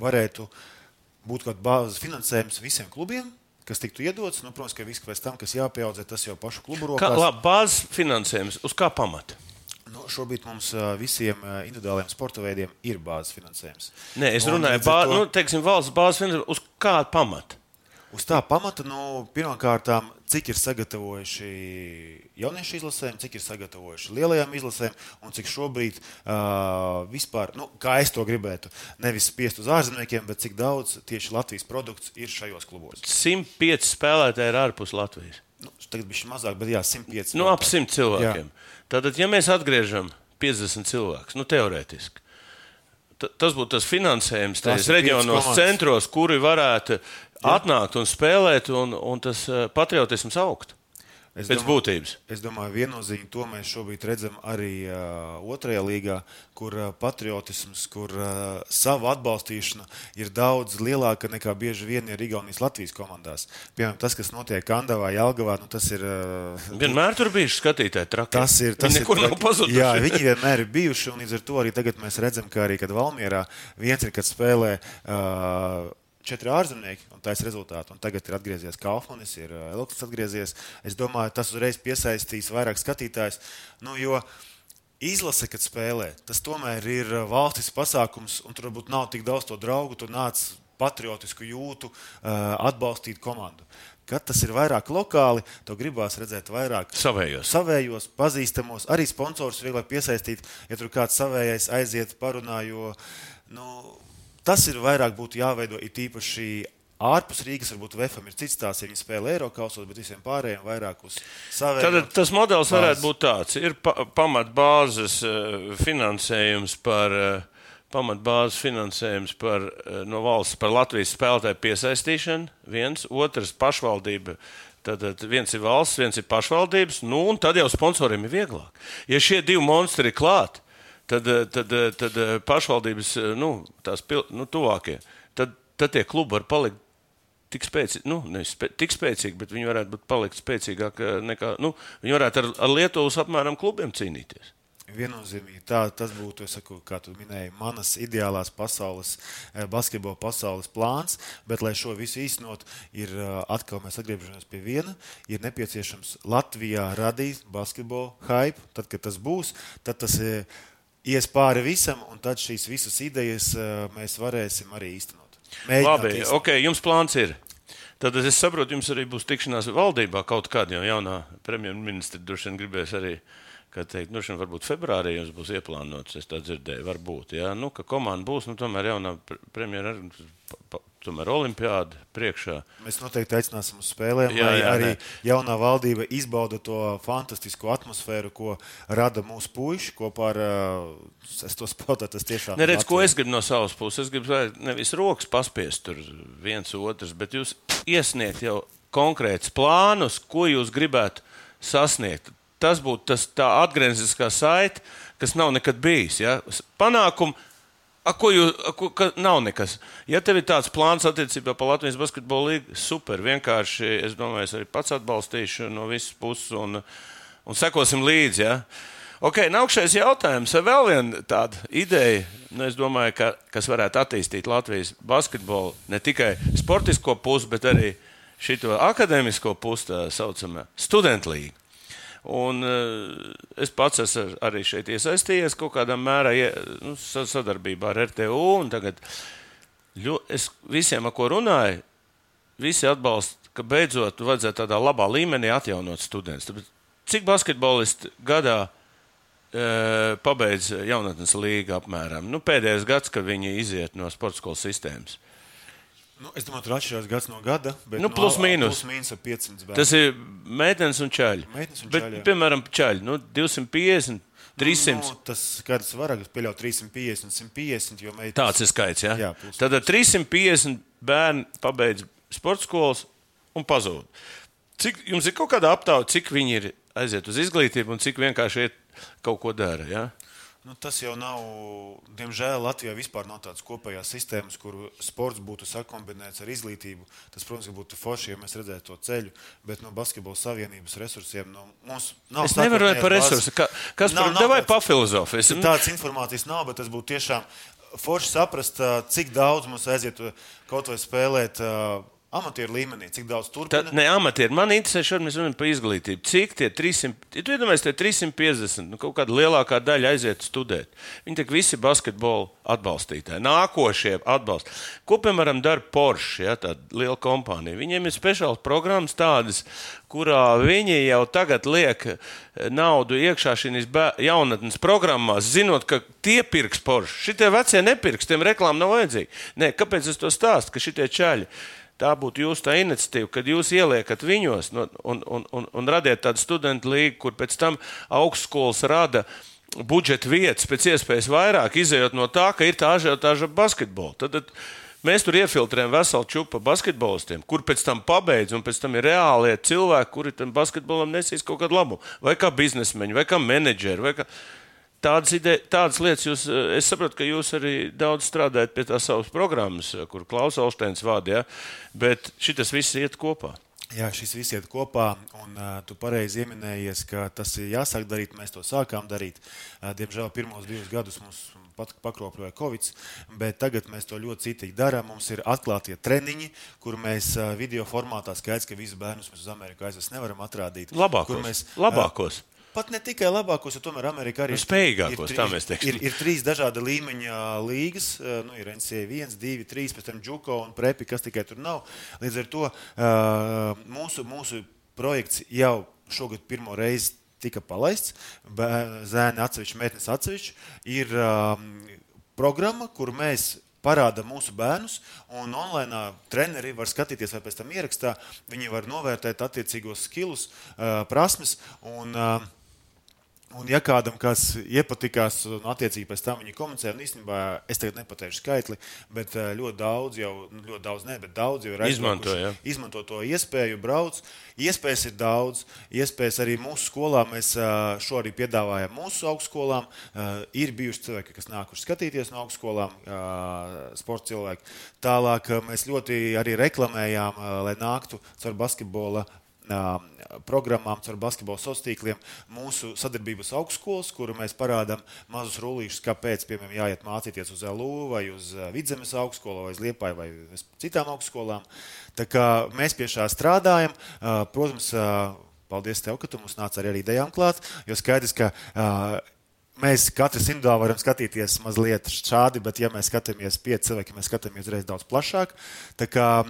Speaker 3: varētu uh, būtu kaut kāds finansējums visiem klubiem. Kas tiktu iedots, nu, protams, ka viss pēc tam, kas jāpieaudzē, tas jau pašu klubu rokās.
Speaker 2: Kā labi, bāzes finansējums, uz kā pamata?
Speaker 3: Nu, šobrīd mums visiem individuāliem sporta veidiem ir bāzes finansējums.
Speaker 2: Nē, es Un runāju par to... nu, teiksim, valsts bāzes finansējumu. Uz kāda pamata?
Speaker 3: Uz tā pamata, nu, pirmkārt, cik ir sagatavojuši jauniešu izlasēm, cik ir sagatavojuši lielajām izlasēm, un cik šobrīd uh, vispār, nu, kā es to gribētu, nevis spiest uz ārzemniekiem, bet cik daudz tieši Latvijas produkts ir šajos klubos.
Speaker 2: 105 spēlētāji ir ārpus Latvijas.
Speaker 3: Nu, tagad bija mazāk, bet jā, 105.
Speaker 2: Nu, ap 100 cilvēkiem. Jā. Tātad, ja mēs atgriežam 50 cilvēkus, nu, teorētiski. Tas būtu tas finansējums tajos reģionos, centros, kuri varētu atnākt un spēlēt, un, un tas eh, patriotisms augt. Es Pēc domāju, būtības.
Speaker 3: Es domāju, viennozīmīgi to mēs šobrīd redzam arī uh, otrajā līgā, kur uh, patriotisms, kur uh, savu atbalstīšana ir daudz lielāka nekā bieži vien ir Igaunijas Latvijas komandās. Piemēram, tas, kas notiek Kandavā, Jelgavā, nu, tas ir. Uh,
Speaker 2: vienmēr tur bijuši skatītāji traki.
Speaker 3: Tas ir. Tas
Speaker 2: viņi nekur
Speaker 3: ir,
Speaker 2: nav pazuduši.
Speaker 3: Jā, viņi vienmēr ir bijuši, un līdz ar to arī tagad mēs redzam, ka arī, kad Valmierā viens ir, kad spēlē. Uh, četri ārzemnieki un taisa rezultātu. Un tagad ir atgriezies Kaufmanis, ir uh, Elks atgriezies. Es domāju, tas uzreiz piesaistīs vairāk skatītājus. Nu, jo izlase, kad spēlē, tas tomēr ir uh, valsts pasākums, un tur varbūt nav tik daudz to draugu. Tur nāc patriotisku jūtu, uh, atbalstīt komandu. Kad tas ir vairāk lokāli, to gribās redzēt vairāk
Speaker 2: savējos,
Speaker 3: savējos pazīstamos, arī sponsorus vieglāk piesaistīt. Ja tur kāds savējais aiziet, parunā, jo nu, Tas ir vairāk būtu jāveido it īpaši ārpus Rīgas. Varbūt VFM ir cits tās, ja viņi spēlē Eiropausos, bet visiem pārējiem vairāk uz saviem.
Speaker 2: Tad tas modelis varētu būt tāds. Ir pa, pamatbāzes eh, finansējums par. Eh, pamatbāzes finansējums par, eh, no valsts par Latvijas spēlētāju piesaistīšanu, viens, otrs pašvaldība Tad viens ir valsts, viens ir pašvaldības, nu, un tad jau sponsoriem ir vieglāk. Ja šie divi monstri ir klāti, tad, eh, tad, eh, tad eh, pašvaldības, nu, tās pil, nu, tuvākie, tad, tad tie klubi var palikt tik spēcīgi, nu, nevis spē, tik spēcīgi, bet viņi varētu būt palikt spēcīgāki nekā, nu, viņi varētu ar, ar Lietuvas apmēram klubiem cīnīties.
Speaker 3: Viennozīmīgi tā tas būtu, saku, kā tu minēji, manas ideālās pasaules, basketbola pasaules plāns. Bet, lai šo visu īstenot, ir atkal mēs atgriežamies pie viena. Ir nepieciešams Latvijā radīt basketbola hype. Tad, kad tas būs, tad tas ir ies pāri visam, un tad šīs visas idejas eh, mēs varēsim arī īstenot.
Speaker 2: Mēģināt Labi, īstenot. ok, jums plāns ir. Tad es saprotu, jums arī būs tikšanās valdībā kaut kāda jau jaunā premjerministra droši vien gribēs arī teikt, nu, šim varbūt februārī jums būs ieplānots, es tā dzirdēju, varbūt, jā, nu, ka komanda būs, nu, tomēr jaunā premjera, tomēr olimpiāda priekšā.
Speaker 3: Mēs noteikti aicināsim uz spēlēm,
Speaker 2: Jā, jā,
Speaker 3: arī
Speaker 2: nē.
Speaker 3: jaunā valdība izbauda to fantastisko atmosfēru, ko rada mūsu puiši kopā ar es to spēlēju. Tas tiešām
Speaker 2: Neredz, ko es gribu no savas puses. Es gribu nevis rokas paspiest tur viens otrs, bet jūs iesniegt jau konkrētus plānus, ko jūs gribētu sasniegt. Tas būtu tas tā atgriezniskā saite, kas nav nekad bijis. Ja? Panākumu, a, ko jūs, a, ko, ka nav nekas. Ja tev ir tāds plāns attiecībā par Latvijas basketbola līniju, super. Vienkārši es domāju, es arī pats atbalstīšu no visas puses un, un sekosim līdzi. Ja? Ok, nākamais jautājums. Vēl viena tāda ideja, nu, domāju, ka, kas varētu attīstīt Latvijas basketbolu ne tikai sportisko pusi, bet arī šo akadēmisko pusi, tā saucamā studentu līniju. Un, uh, es pats esmu ar- arī šeit iesaistījies kaut kādā mērā nu, sa- sadarbībā ar RTU. Tagad ļo, es visiem, ar ko runāju, visi atbalsta, ka beidzot vajadzētu tādā labā līmenī atjaunot studentus. Tāpēc, cik basketbolisti gadā e, pabeidz jaunatnes līga apmēram? Nu, pēdējais gads, kad viņi iziet no sporta skolas sistēmas.
Speaker 3: Nu, es domāju, tur atšķirās gads no gada. Bet,
Speaker 2: Nu, plus mīnus.
Speaker 3: Plus mīnus ap 500 bērnu.
Speaker 2: Tas ir meitenes un čaļi.
Speaker 3: Meitenes un
Speaker 2: Bet,
Speaker 3: čaļi, jā.
Speaker 2: piemēram, čaļi nu, 250, 300.
Speaker 3: Nu, tas skaits var pieļaut 350 un 150. jo meitas-
Speaker 2: Tāds ir skaits. Ja?
Speaker 3: Jā, plus.
Speaker 2: Tad 350 bērni pabeidz sporta skolas un pazūd. Cik, jums ir kaut kāda aptauja, cik viņi ir aiziet uz izglītību un cik vienkārši iet kaut ko dara? Ja?
Speaker 3: Nu, tas jau nav, diemžēl, Latvijā vispār nav tādas kopējās sistēmas, kur sports būtu sakombinēts ar izglītību. Tas, protams, būtu forši, ja mēs redzētu to ceļu, bet no basketbola savienības resursiem no, mums nav.
Speaker 2: Es nevaru runāt par resursiem. Ka, kas
Speaker 3: Nav-
Speaker 2: par devai
Speaker 3: tāds-
Speaker 2: pafilozofēt?
Speaker 3: Tādas informācijas nav, bet tas būtu tiešām forši saprast, cik daudz mums aiziet kaut vai spēlēt ā, amatieru līmenī, cik daudz
Speaker 2: Tā,
Speaker 3: turpina.
Speaker 2: ne, amatieri. Man interesē, šodien mēs runājam par izglītību. Cik tie 300, ja tu iedomājies, tie 350, nu, kaut kāda lielākā daļa aiziet studēt. Viņi tiek visi basketbola atbalstītāji, nākošie atbalsta. Ko, piemēram, dara Porsche, ja, tāda liela kompānija? Viņiem ir speciāls programmas tādas, kurā viņi jau tagad liek eh, naudu iekšā šīs jaunatnes programmās, zinot, ka tie pirks Porsche. Šitie vecie nepirks, tiem reklāmām nav vajadzīga. Nē, kāpēc es to stāstu? Ka šitie čaļi Tā būtu jūsu tā iniciatīva, kad jūs ieliekat viņos no, un, un, un, un radiet tādu studentu līgu, kur pēc tam augstskolas rada budžeta vietas pēc iespējas vairāk, izējot no tā, ka ir tā ažiotāža basketbola. Tad, tad mēs tur iefiltrējam veselu čupu basketbolistiem, kur pēc tam pabeidz, un pēc tam ir reālie cilvēki, kuri tam basketbolam nesīs kaut kādu labumu. Vai kā biznesmeņi, vai kā menedžeri. Vai kā... Tādas, ide, tādas lietas, jūs, eh, es saprotu, ka jūs arī daudz strādājat pie tās savas programmas, eh, kur Klaus Olsteins vada, ja? bet šis viss iet kopā.
Speaker 3: Jā, šis viss iet kopā, un uh, tu pareizi pieminējies, ka tas ir jāsāk darīt. Mēs to sākām darīt. Uh, diemžēl pirmos divus gadus mums pat pakropļoja Covid, bet tagad mēs to ļoti citīgi darām. Mums ir atklātie treniņi, kur mēs uh, video formātā skaidrs, ka visus bērnus mēs uz Ameriku aizvest nevaram atrādīt.
Speaker 2: Labākos.
Speaker 3: Mēs,
Speaker 2: Labākos.
Speaker 3: Pat ne tikai labākos, jo tomēr Amerikā arī
Speaker 2: Nu, spējīgākos,
Speaker 3: ir,
Speaker 2: tā mēs teiksim.
Speaker 3: ir, ir trīs dažādi līmeņa līgas. Nu, ir NCAA 1, 2, 3, pēc tam Džuko un Prepi, kas tikai tur nav. Līdz ar to mūsu, mūsu projekts jau šogad pirmo reizi tika palaists. Zēni atsevišķi, meitenes atsevišķi. Ir programma, kur mēs parādām mūsu bērnus, un online treneri var skatīties, vai pēc tam ierakstā viņi var novērtēt attiecīgos skilus, prasmes. Un, uh, Un, ja kādam kas iepatikās, un attiecīgi pēc tam viņi komunicē, un īstenībā es tagad nepateikšu skaitli, bet eh, ļoti daudz jau, nu, ļoti daudz, ne, bet daudz jau ir
Speaker 2: Izmanto, ja.
Speaker 3: izmanto to iespēju, brauc. Iespējas ir daudz, iespējas arī mūsu skolā. Mēs ā, šo arī piedāvājam mūsu augstskolām. Ā, Ir bijuši cilvēki, kas nākuši skatīties no augstskolām, sporta cilvēki. Tālāk mēs ļoti arī reklamējām, lai nāktu caur basketbola programmām, caur sociāliem tīkliem, mūsu sadarbības augstskolas, kuru mēs parādām mazus rullīšus, kāpēc, piemēram, jāiet mācīties uz LU vai uz Vidzemes augstskolu vai uz Liepāju vai uz citām augstskolām. Tā kā mēs pie šā strādājam, protams, paldies tev, ka tu mums nāc ar idejām klāt, jo skaidrs, ka ā, mēs katrs individuāli varam skatīties mazliet šādi, bet, ja mēs skatāmies pieci cilvēki, mēs skatāmies reiz daudz plašāk.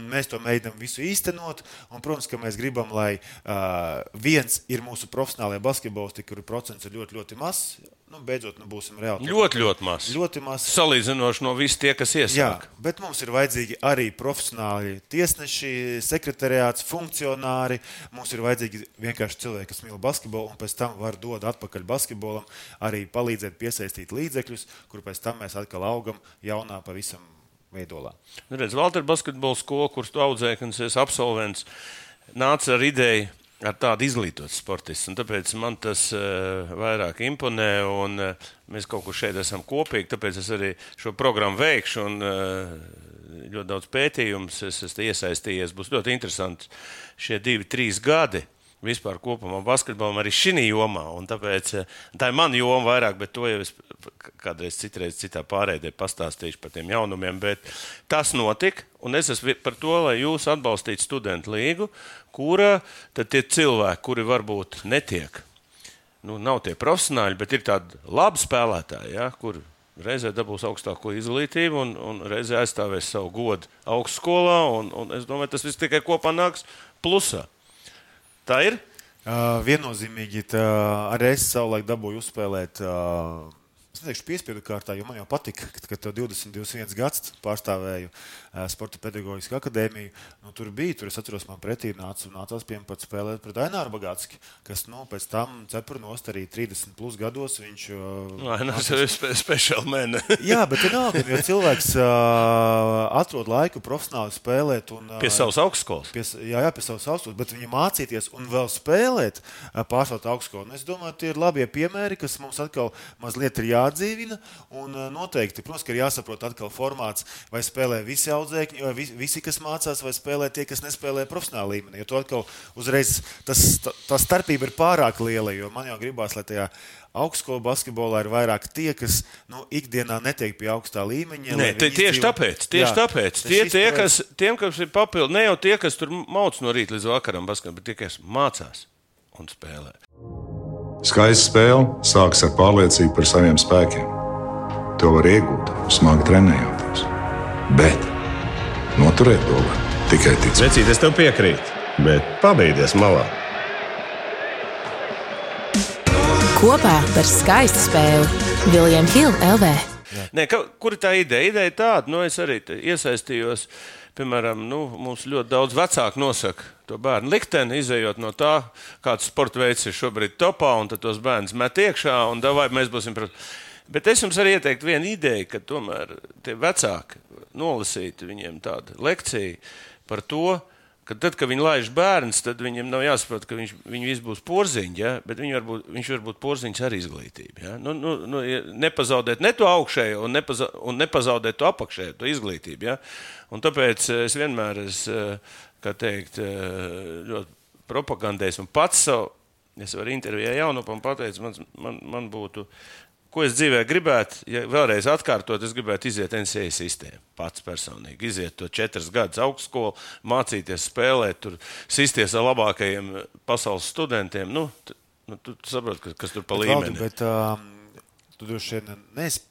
Speaker 3: Mēs to mēģinām visu īstenot, un, protams, ka mēs gribam, lai uh, viens ir mūsu profesionālajie basketbolisti, kuru procents ir ļoti, ļoti mazs. Nu, beidzot, nu, būsim reāli.
Speaker 2: Ļoti, ļoti maz.
Speaker 3: Ļoti maz.
Speaker 2: Salīdzinoši no visiem tie, kas
Speaker 3: Jā,
Speaker 2: iesāk.
Speaker 3: bet mums ir vajadzīgi arī profesionāli tiesneši, sekretariāts, funkcionāri. Mums ir vajadzīgi vienkārši cilvēki, kas mīl basketbolu un pēc tam var dot atpakaļ basketbolam, arī palīdzēt piesaistīt līdzekļus, kur pēc tam mēs atkal augam jaunā pavisam veidolā.
Speaker 2: Nu, redz, Valter basketbola skola, kuras tu audzēji, kad es esmu absolvents, nāca ar ideju ar tādu izglītotu sportistu. Tāpēc man tas uh, vairāk imponē, un uh, mēs kaut kur šeit esam kopīgi. Tāpēc es arī šo programmu veikšu. Un, uh, ļoti daudz pētījumus es esmu iesaistījies. Būs ļoti interesanti šie divi, trīs gadi. Vispār kopumā basketbolam arī šī jomā. Tāpēc, eh, tā ir mana joma vairāk, bet to jau es kādreiz citreiz citā pārēdē pastāstīšu par tiem jaunumiem. Bet tas notika, un es esmu par to, lai jūs atbalstītu studentu līgu, kura tad tie cilvēki, kuri varbūt netiek, nu, nav tie profesionāļi, bet ir tādi labi spēlētāji, ja, kuri reizē dabūs augstāko izglītību un, un reizē aizstāvēs savu godu augstskolā. Un, un es domāju, tas viss tikai kopā nāks plusā. Tā ir.
Speaker 3: Uh, viennozīmīgi tā, arī es savulaik dabūju uzspēlēt. Uh, Es neteikšu, piespiedu kārtā, jo man jau patika, kad, kad 20, 21 gadus pārstāvēju uh, Sporta pedagoģisku akadēmiju. Nu, tur bija, tur es atceros, man pretī nāca, nācās pie pat spēlēt pret Aināru Bagātski, kas nu, pēc tam cepura nost arī 30 plus gados. Viņš, uh,
Speaker 2: Ainārs jau ir spe speciāli mēne.
Speaker 3: Jā, bet vienalga, jo cilvēks uh, atrod laiku profesionāli spēlēt. Un,
Speaker 2: Pie savas augstskolas.
Speaker 3: Pie, jā, jā, pie savas augstskolas, bet viņi mācīties un vēl spēlēt pārsvarā augstskolu. Un Es domāju, tie ir labie piemēri, kas mums atkal mazliet ir jāatdzīvina. Un noteikti, protams, ka ir jāsaprot atkal formāts, vai spēlē visi audzēkņi, vai visi, kas mācās, vai spēlē tie, kas nespēlē profesionālā līmenī. Jo to atkal uzreiz tas, tā, starpība ir pārāk liela, jo man jau gribās, lai tajā augstskolas basketbolā ir vairāk tie, kas nu, ikdienā netiek pie augstā līmeņa.
Speaker 2: Nē, tie, tieši
Speaker 3: izdzīvo...
Speaker 2: tāpēc, tieši
Speaker 3: Jā,
Speaker 2: tāpēc. Tie, tie, kas, tiem, kas ir papildus, ne jau tie, kas tur mauc no rīta līdz vakaram, basketbolā, bet tie, kas mācās un spēlē.
Speaker 4: Skaista spēle sākas ar pārliecību par saviem spēkiem. To var iegūt, smagi trenējoties. Bet noturēt to var tikai ticēt.
Speaker 5: Vecīt, es tev piekrītu, bet pabeigties malā.
Speaker 6: Kopā par skaistu spēli Viljams Hilde LV.
Speaker 2: Nē, ka, kur ir tā ideja? Ideja tāda, nu, es arī te iesaistījos. Piemēram, nu, mums ļoti daudz vecāku nosaka to bērnu likteni, izējot no tā, kāds sporta veids ir šobrīd topā, un tad tos bērnus met iekšā, un vai mēs būsim. Pret... Bet es jums arī ieteiktu vienu ideju, ka tomēr tie vecāki nolasītu viņiem tādu lekciju par to, ka tad, kad viņi laiž bērns, tad viņiem nav jāsaprot, ka viņš, viņi visi būs porziņš, ja? bet var būt, viņš var būt porziņš ar izglītību. Ja? Nu, nu, nu, nepazaudēt ne to augšējo, un, nepaza, un nepazaudēt to apakšējo, to izglītību. Ja? Un tāpēc es vienmēr, es, eh, kā teikt, eh, ļoti propagandēju un pats savu, es varu intervijā jaunupam pateikt, man, man, man būtu. Ko es dzīvē gribētu, ja vēlreiz atkārtot, es gribētu iziet NCAA sistēmu. Pats personīgi iziet to četrus gadus augstskolu, mācīties, spēlēt, tur sisties ar labākajiem pasaules studentiem. Nu, t- nu, tu, tu saproti, kas, kas tur pa
Speaker 3: Bet,
Speaker 2: līmeni.
Speaker 3: bet, um, tu droši vien neesi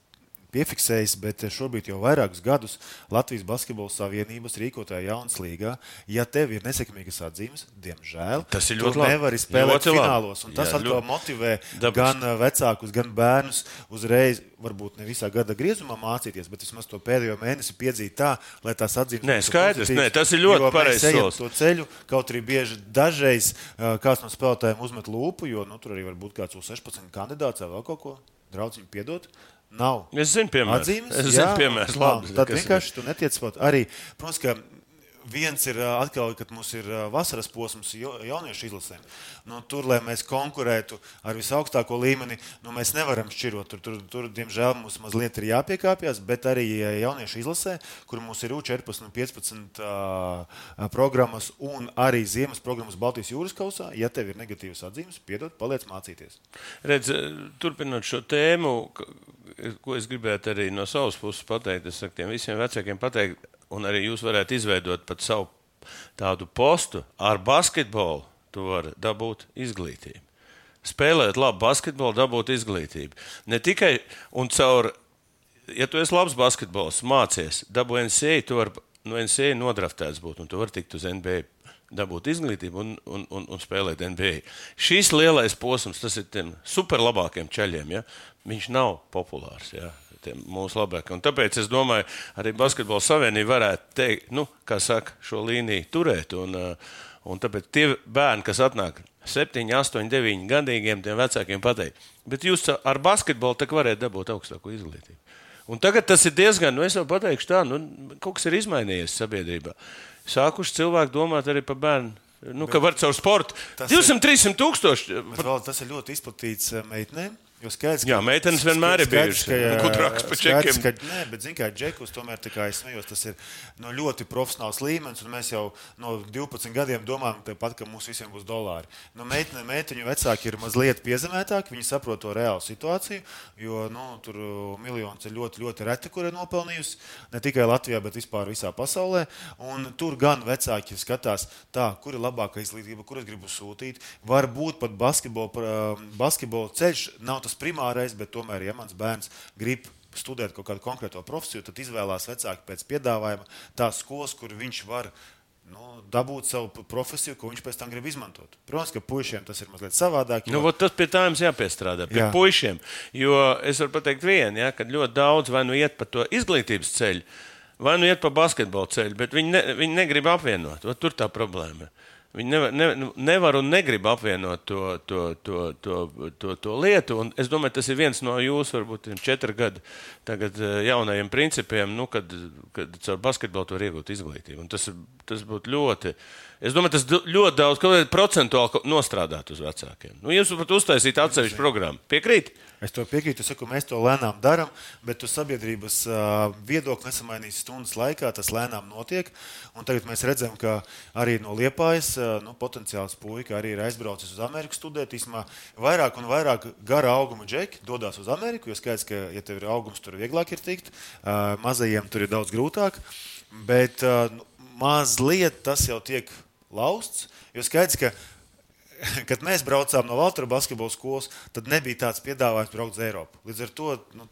Speaker 3: piefiksējis, bet šobrīd jau vairākus gadus Latvijas Basketbola Savienības rīkotāja jaunas līgā. Ja tev ir nesekmīgas atzīmes, diemžēl
Speaker 2: Tas ir ļoti labi.
Speaker 3: nevari spēlēt
Speaker 2: Ļoti
Speaker 3: finālos. un Tas
Speaker 2: Jā,
Speaker 3: atkal
Speaker 2: ļoti-
Speaker 3: motivē
Speaker 2: Dabas.
Speaker 3: gan uh, vecākus, gan bērnus uzreiz. Varbūt ne visā gada griezumā mācīties, bet vismaz to pēdējo mēnesi piedzīt tā, lai tās atzīmes
Speaker 2: Nē, skaidrs, nē, tas ir ļoti solis.
Speaker 3: to ceļu, kaut arī bieži dažreiz uh, kāds no spēlētājiem uzmet lūpu, jo nu, tur arī var būt kāds U16 kandidāts vai vēl kaut ko. Draudziņ, piedod. Nav.
Speaker 2: Es zinu, piemēram,
Speaker 3: Atzīmes,
Speaker 2: es
Speaker 3: jā,
Speaker 2: zinu, piemēram,
Speaker 3: nav.
Speaker 2: labi.
Speaker 3: Tad
Speaker 2: kas ir.
Speaker 3: vienkārši tu netiec pat. Arī, protams, ka viens ir atkal, kad mums ir vasaras posms jauniešu izlasēm. Nu, tur, lai mēs konkurētu ar visaugstāko līmeni, nu, mēs nevaram šķirot. Tur, tur, tur, diemžēl, mums mazliet ir jāpiekāpjas, bet arī jauniešu izlasē, kur mums ir U14 un 15 ā, ā, programmas un arī ziemas programmas Baltijas jūras kausā, ja tev ir negatīvas atzīmes, piedod, paliec mācīties.
Speaker 2: Redz, turpinot šo tēmu, ko es gribētu arī no savas puses pateikt, es saku tiem visiem vecākiem pateikt, un arī jūs varētu izveidot pat savu tādu postu ar basketbolu. Tu vari dabūt izglītību. spēlēt labu basketbolu, dabūt izglītību. Ne tikai un caur, ja tu esi labs basketbols, mācies, dabū NCA, tu vari no NCA nodraftēts būt un tu vari tikt uz NBA. Dabūt izglītību un, un, un, un spēlēt NBA. Šis lielais posms, tas ir tiem superlabākiem ceļiem. Ja? Viņš nav populārs. Ja? Mūsu labākie. Un tāpēc es domāju, arī Basketbola savienība varētu teikt, nu, kā saka, šo līniju turēt. Un, uh, un tāpēc tie bērni, kas atnāk 7, 8, 9 gadīgiem, tiem vecākiem pateikt, bet jūs ar basketbolu tak varētu dabūt augstāko izglītību. Un tagad tas ir diezgan, nu es jau pateikšu tā, nu, kaut kas ir izmainījies sabiedrībā. Sākuši cilvēki domāt arī par bērnu. Nu, ka var caur sportu 200, 300 tūkstoši.
Speaker 3: Tas ir ļoti izplatīts eh, meitenēm. Jo skaidrs,
Speaker 2: ka, jā, meitenes vienmēr ir bijušas. Gudrākas par
Speaker 3: džekiem. Ka, nē, bet, zin kā, džekus tomēr, smējos, tas ir no ļoti profesionāls līmenis, un mēs jau no 12 gadiem domājam, tāpat, ka mums visiem būs dolāri. No meitene, meiteņu vecāki ir mazliet piezemētāki, viņi saprot to reālu situāciju, jo, nu, tur uh, miljons ir ļoti, ļoti reti, kur ir nopelnījusi, ne tikai Latvijā, bet vispār visā pasaulē, un tur gan vecāki skatās tā, kur ir labākā izglītība, kur es gribu sūtīt, varbūt pat basketbola, basketbola ceļš nav tas primārais, bet tomēr, ja mans bērns grib studēt kaut kādu konkrēto profesiju, tad izvēlās vecāki pēc piedāvājuma tās skolas, kur viņš var nu, dabūt savu profesiju, ko viņš pēc tam grib izmantot. Protams, ka puišiem tas ir mazliet savādāk.
Speaker 2: Jo... Nu, tas pie tā jums jāpiestrādā. Pie Jā. puišiem. Jo es varu pateikt vienu, ja, ka ļoti daudz vai nu iet pa to izglītības ceļu, vai nu iet pa basketbola ceļu, bet viņi, ne, viņi negrib apvienot. Ot, tur tā problēma ir. Viņi nevar, ne, nu, nevar un negrib apvienot to, to, to, to, to, to lietu. Un es domāju, tas ir viens no jūsu, varbūt, četru gadu tagad, eh, jaunajiem principiem, nu, kad, kad caur basketbolu var iegūt izglītību. Un tas, tas būtu ļoti. Es domāju, tas ļoti daudz, kaut kādā procentuāli nostrādāt uz vecākiem. Nu, jūs varat uztaisīt atsevišķu programmu. Piekrīt?
Speaker 3: Es to piekrītu, es saku, mēs to lēnām darām, bet tu sabiedrības viedokli nesamainīs stundas laikā, tas lēnām notiek. Un tagad mēs redzam, ka arī no Liepājas nu, potenciāls puika arī ir aizbraucis uz Ameriku studēt. Īsmā vairāk un vairāk gara auguma džeki dodas uz Ameriku, jo skaidrs, ka, ja tev ir augums, tur vieglāk ir tikt, mazajiem tur ir daudz grūtāk. Bet uh, mazliet tas jau tiek lausts, jo skaidrs, ka kad mēs braucām no Valtra basketbola skolas, tad nebija tāds piedāvājums braukt uz Eiropu. Līdz ar to nu,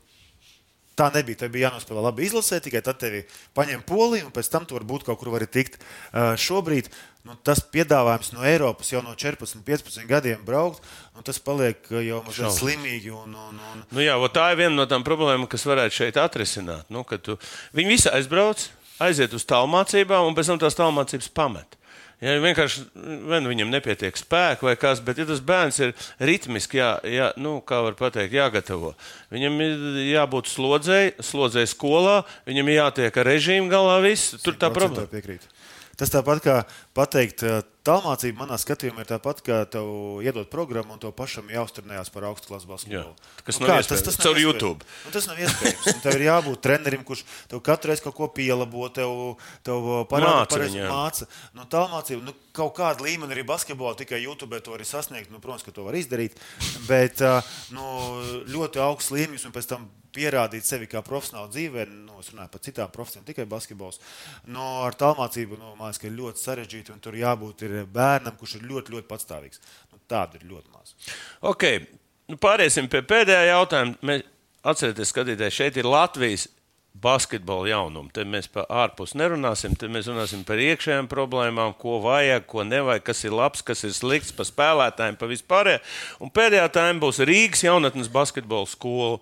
Speaker 3: tā nebija. Tev bija jānospēlē labi izlasē, tikai tad tevi paņem poliju, un pēc tam tu varbūt kaut kur vari tikt. Šobrīd nu, tas piedāvājums no Eiropas jau no 14, 15 gadiem braukt, nu, tas paliek jau mazliet slimīgi. Un, un, un...
Speaker 2: Nu, jā, tā ir viena no tām problēmām, kas varētu šeit atrisināt. Nu, tu, viņi visi aizbrauc, aiziet uz tālmācībām, un pēc tam tās tālmācības pamet. Ja vienkārši nu viņam nepietiek spēka vai kas, bet ja tas bērns ir ritmiski, jā, jā, nu, kā var pateikt, jāgatavo. Viņam ir jābūt slodzēji, slodzēji skolā, viņam ir jātiek ar režīmu galā, viss. Tur tā problēma.
Speaker 3: Piekrīt. Tas tāpat kā pateikt, tālmācība manā skatījumā ir tāpat, kā tev iedod programmu un tev pašam jāuzturnējās par augstu klases basketbolu.
Speaker 2: Tas nu, nav tas, tas caur YouTube.
Speaker 3: Nu, tas nav iespējams. Un tev ir jābūt trenerim, kurš tev katru reizi kaut ko pielabo, tev, tev parāda, pareizi māca. Nu, tālmācība, nu, kaut kāda līmeņa arī basketbolā, tikai YouTube to var sasniegt. Nu, protams, ka to var izdarīt. Bet nu, ļoti augsts līmenis un pēc tam pierādīt sevi kā profesionāli dzīvē, nu, es runāju par citām profesijām, tikai basketbols. No, ar tālmācību nu, man liekas, ir ļoti sarežģīti, un tur jābūt bērnam, kurš ir ļoti, ļoti patstāvīgs. Nu, tādu ir ļoti maz.
Speaker 2: Okay. Nu, pāriesim pie pēdējā jautājuma. Atcerieties, skatītāji, šeit ir Latvijas basketbola jaunumu. Te mēs par ārpus nerunāsim, te mēs runāsim par iekšējām problēmām, ko vajag, ko nevajag, kas ir labs, kas ir slikts, par spēlētājiem, par vispārējo. Un pēdējā tēma būs Rīgas jaunatnes basketbola skola.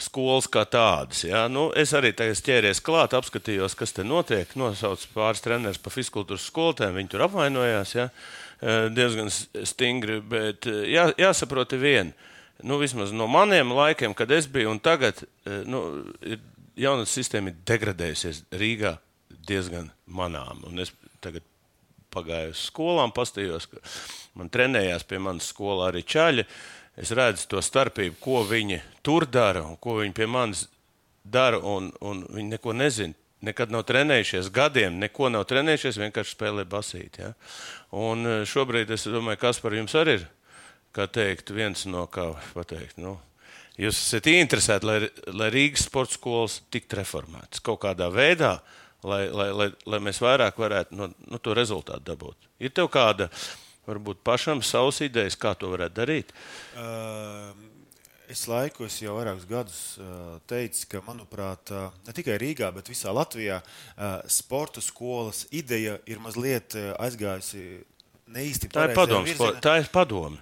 Speaker 2: Skolas kā tādas. Ja? Nu, es arī tagad ķēries klāt, apskatījos, kas te notiek. Nosaucu pāris trenerus pa fiskultūras skolotēm, viņi tur apvainojās ja? diezgan stingri. Bet jā, jāsaprot viena. Nu, vismaz no maniem laikiem, kad es biju, un tagad nu, jaunatnes sistēma ir degradējusies Rīgā diezgan manām. Un es tagad pagāju uz skolām, pastījos, ka man trenējās pie manas skolā arī čaļi. Uh, es redzu to starpību, ko viņi tur dara un ko viņi pie manis dara. Un, un viņi neko nezina. Nekad nav trenējušies, gadiem neko nav trenējušies, vienkārši spēlē basīt. Ja? Un e, šobrīd es domāju, kas par jums arī ir. Kā teikt, viens no kā pateikt. Nu, Jūs esat interesēti, lai, lai Rīgas sporta skolas tiktu reformētas kaut kādā veidā, lai, lai, lai, lai mēs vairāk varētu no, no to rezultātu dabūt. Ir tev kāda varbūt pašam savas idejas, kā to varētu darīt?
Speaker 3: Uh, es laiku, es jau vairākus gadus teicu, ka, manuprāt, ne tikai Rīgā, bet visā Latvijā sporta skolas ideja ir mazliet aizgājusi ne īsti
Speaker 2: tā ir padomu, tā ir padomu,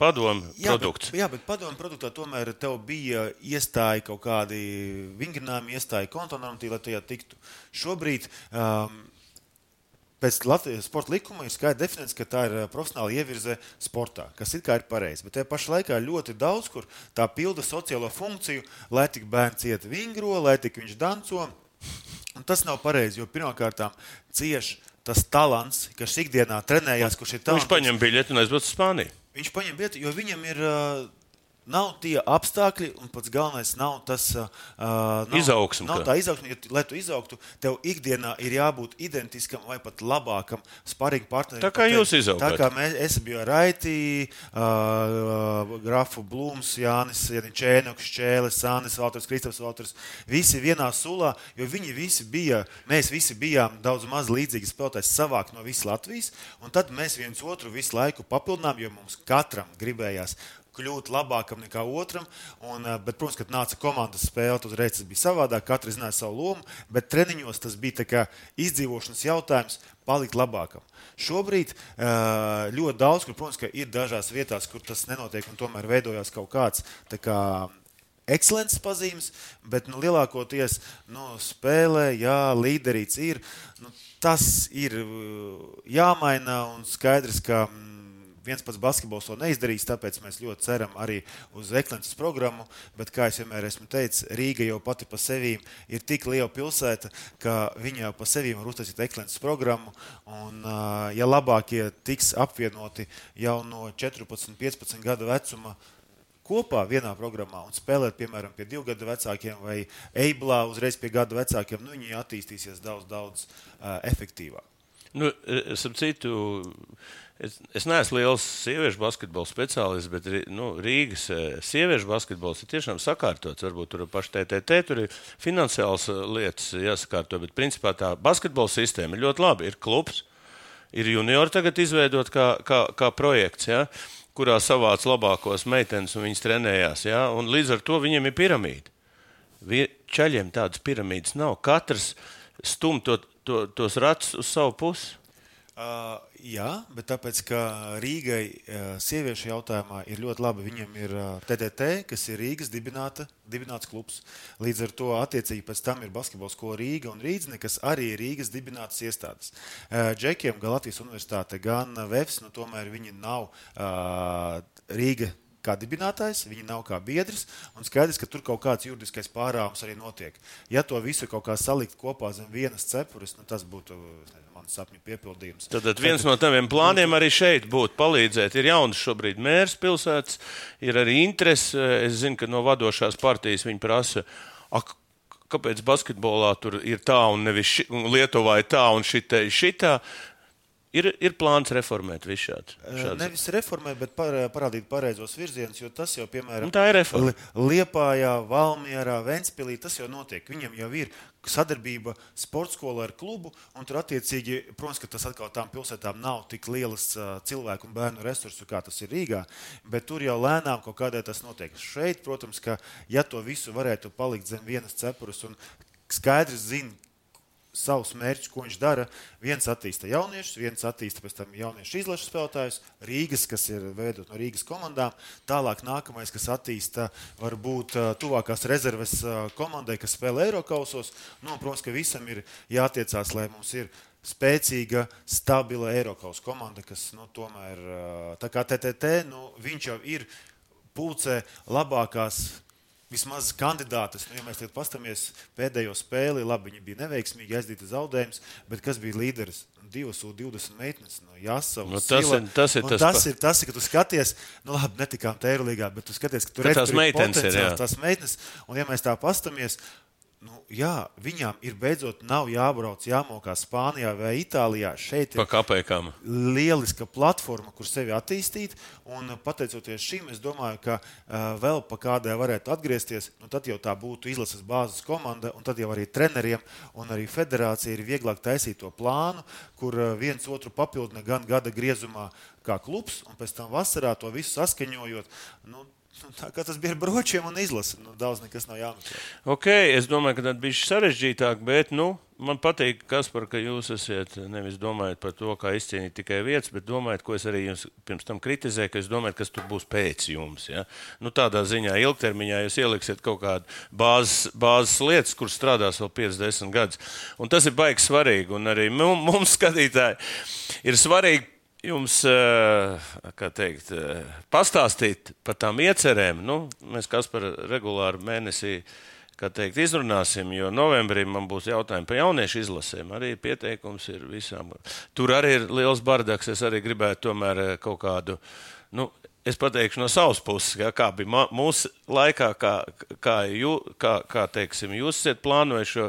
Speaker 2: padomu
Speaker 3: jā,
Speaker 2: produkts.
Speaker 3: Bet, jā, bet padomu produktā tomēr tev bija iestāja kaut kādi vingrinājumi, iestāja kontonormatīvi, lai tajā tiktu. Šobrīd um, pēc Latvijas sporta likuma ir skaidri definēts, ka tā ir profesionāla ievirze sportā, kas ir, ir pareizi. Bet tajā pašā laikā ļoti daudz kur tā pilda sociālo funkciju, lai tik bērns iet vingro, lai tik viņš danco. Un tas nav pareizi, jo pirmkārt cieši tas talants, kas ikdienā trenējās, kurš ir tāds.
Speaker 2: Viņš paņem biļeti un aizbrauc uz Spāniju.
Speaker 3: Viņš paņem biļeti, jo viņam ir. Uh, Nav tie apstākļi, un pats galvenais nav tas uh,
Speaker 2: nav, izaugsme.
Speaker 3: Nav tā izaugsme, jo, lai tu izaugtu, tev ikdienā ir jābūt identiskam vai pat labākam sparring partnerim.
Speaker 2: Tā kā jūs izaugat.
Speaker 3: Tā kā mēs, es biju Raitī, uh, Grafu Blūms, Jānis Janičēnoks, Čēlis, Sānis Valters, Kristofs Valters. Visi vienā sulā, jo viņi visi bija, mēs visi bijām daudz maz līdzīgi spēlētāji savāk no visas Latvijas, un tad mēs viens otru visu laiku papildinām, jo mums katram gribējās kļūt labākam nekā otram. Un, eh, bet, protams, kad nāca komandas spēle, tad uzreiz tas bija savādāk. Katrs zināja savu lomu, bet treniņos tas bija izdzīvošanas jautājums, palikt labākam. Šobrīd eh, ļoti daudz, kur, protams, ir dažās vietās, kur tas nenotiek, un tomēr veidojās kaut kāds. Kā, Ekscelences pazīmes, bet nu, lielākoties nu, spēlē, jā, līderīts ir. Nu, tas ir eh, jāmaina un skaidrs, ka mm, viens pats basketbols to neizdarīs, tāpēc mēs ļoti ceram arī uz ekscelences programmu. Bet, kā jau vienmēr esmu teicis, Rīga jau pati par sevi ir tik liela pilsēta, ka viņa jau par sevi var uztaisīt ekscelences programmu. Un, ja labākie tiks apvienoti jau no 14, 15 gadu vecuma, kopā vienā programmā un spēlēt, piemēram, pie divu gadu vecākiem vai eiblā uzreiz pie gadu vecākiem, nu, viņi attīstīsies daudz, daudz uh, efektīvāk.
Speaker 2: Nu, es citu, Es, es neesmu liels sieviešu basketbola speciālists, bet nu, Rīgas eh, sieviešu basketbols ir tiešām sakārtots. Varbūt tur pašai TTT tur ir finansiāls eh, lietas jāsakārto, bet principā tā basketbola sistēma ir ļoti laba. Ir klubs, ir juniori tagad izveidot kā, kā, kā projekts. Ja? kurā savāc labākos meitenes un viņas trenējās. Ja? Un līdz ar to viņiem ir piramīda. Čaļiem tādas piramīdas nav. Katrs stum to, to, tos ratus uz savu pusi.
Speaker 3: Uh, jā, bet tāpēc, ka Rīgai uh, sieviešu jautājumā ir ļoti labi, viņiem ir uh, TTT, kas ir Rīgas dibināta, dibināts klubs. Līdz ar to attiecīgi pēc tam ir basketbola skola Rīga un Rīdzne, kas arī ir Rīgas dibinātas iestādes. Uh, Džekiem, gan Latvijas universitāte, gan VEFS, nu, tomēr viņi nav uh, Rīga kā dibinātājs, viņi nav kā biedrs. Un skaidrs, ka tur kaut kāds juridiskais pārāvums arī notiek. Ja to visu kaut kā salikt kopā zem vienas cepures, nu, tas būtu mans sapņu piepildījums.
Speaker 2: Tad, tad viens no taviem plāniem arī šeit būtu palīdzēt. Ir jauns šobrīd mērs pilsētas, ir arī interese. Es zinu, ka no vadošās partijas viņi prasa. Ak, kāpēc basketbolā tur ir tā un nevis ši, un Lietuvā ir tā un šitā? šitā. Ir, ir plāns reformēt visu šādu.
Speaker 3: šādu. Nevis reformēt, bet par, parādīt pareizos virzienus, jo tas jau, piemēram,
Speaker 2: un tā ir reforma.
Speaker 3: Liepājā, Valmjerā, Ventspīlī, tas jau notiek. Viņam jau ir sadarbība sporta skolā ar klubu, un tur attiecīgi, protams, ka tas atkal tām pilsētām nav tik lielas cilvēku un bērnu resursu, kā tas ir Rīgā, bet tur jau lēnām kaut kādēļ tas notiek. Šeit, protams, ka ja to visu varētu palikt zem vienas cepures un skaidrs zina, savus mērķus, ko viņš dara. Viens attīsta jauniešus, viens attīsta pēc tam jauniešu izlases spēlētājus, Rīgas, kas ir veidot no Rīgas komandām. Tālāk nākamais, kas attīsta varbūt tuvākās rezerves komandai, kas spēlē Eiropausos. Nu, protams, ka visam ir jātiecās, lai mums ir spēcīga, stabila Eiropas komanda, kas nu, tomēr, tā kā TTT, nu, viņš jau ir pulcē labākās vismaz kandidātus. Nu, ja mēs paskatāmies pēdējo spēli, labi, viņi bija neveiksmīgi, aizdīta zaudējums, bet kas bija līderis? Divas U20 meitenes no Jāsavas.
Speaker 2: Nu, tas, ir, tas, ir tas,
Speaker 3: tas ir tas, ka tu skaties, nu labi, netikām Teirulīgā, bet tu skaties, ka tur
Speaker 2: ir tās meitenes. Ir, jā.
Speaker 3: tās meitenes. Un ja mēs tā paskatāmies, Nu, jā, viņām ir beidzot nav jābrauc, jāmokā Spānijā vai Itālijā. Šeit ir
Speaker 2: kāpēkām.
Speaker 3: lieliska platforma, kur sevi attīstīt. Un, pateicoties šim, es domāju, ka uh, vēl pa kādai varētu atgriezties. Nu, tad jau tā būtu izlases bāzes komanda, un tad jau arī treneriem un arī federācija ir vieglāk taisīt to plānu, kur uh, viens otru papildina gan gada griezumā, kā klubs, un pēc tam vasarā to visu saskaņojot. Nu, tā kā tas bija ar bročiem un izlasi, nu, daudz nekas nav jāmeklē.
Speaker 2: Ok, es domāju, ka tas bija sarežģītāk, bet nu, man patīk, Kaspar, ka jūs esat nevis domājat par to, kā izcīnīt tikai vietas, bet domājat, ko es arī jums pirms tam kritizēju, ka es domāju, kas tur būs pēc jums. Ja? Nu, tādā ziņā ilgtermiņā jūs ieliksiet kaut kādu bāzes, bāzes lietas, kur strādās vēl 50 gadus. Un tas ir baigi svarīgi. Un arī mu- mums, skatītāji, ir svarīgi jums eh, kā teikt, eh, pastāstīt par tām iecerēm. Nu, mēs kas par regulāru mēnesī kā teikt, izrunāsim, jo novembrī man būs jautājumi par jauniešu izlasēm. Arī pieteikums ir visām. Tur arī ir liels bardaks. Es arī gribētu tomēr eh, kaut kādu. Nu, Es pateikšu no savas puses, ja, kā bija mūsu laikā, kā, kā, jū, kā, kā teiksim, jūs esat plānojuši.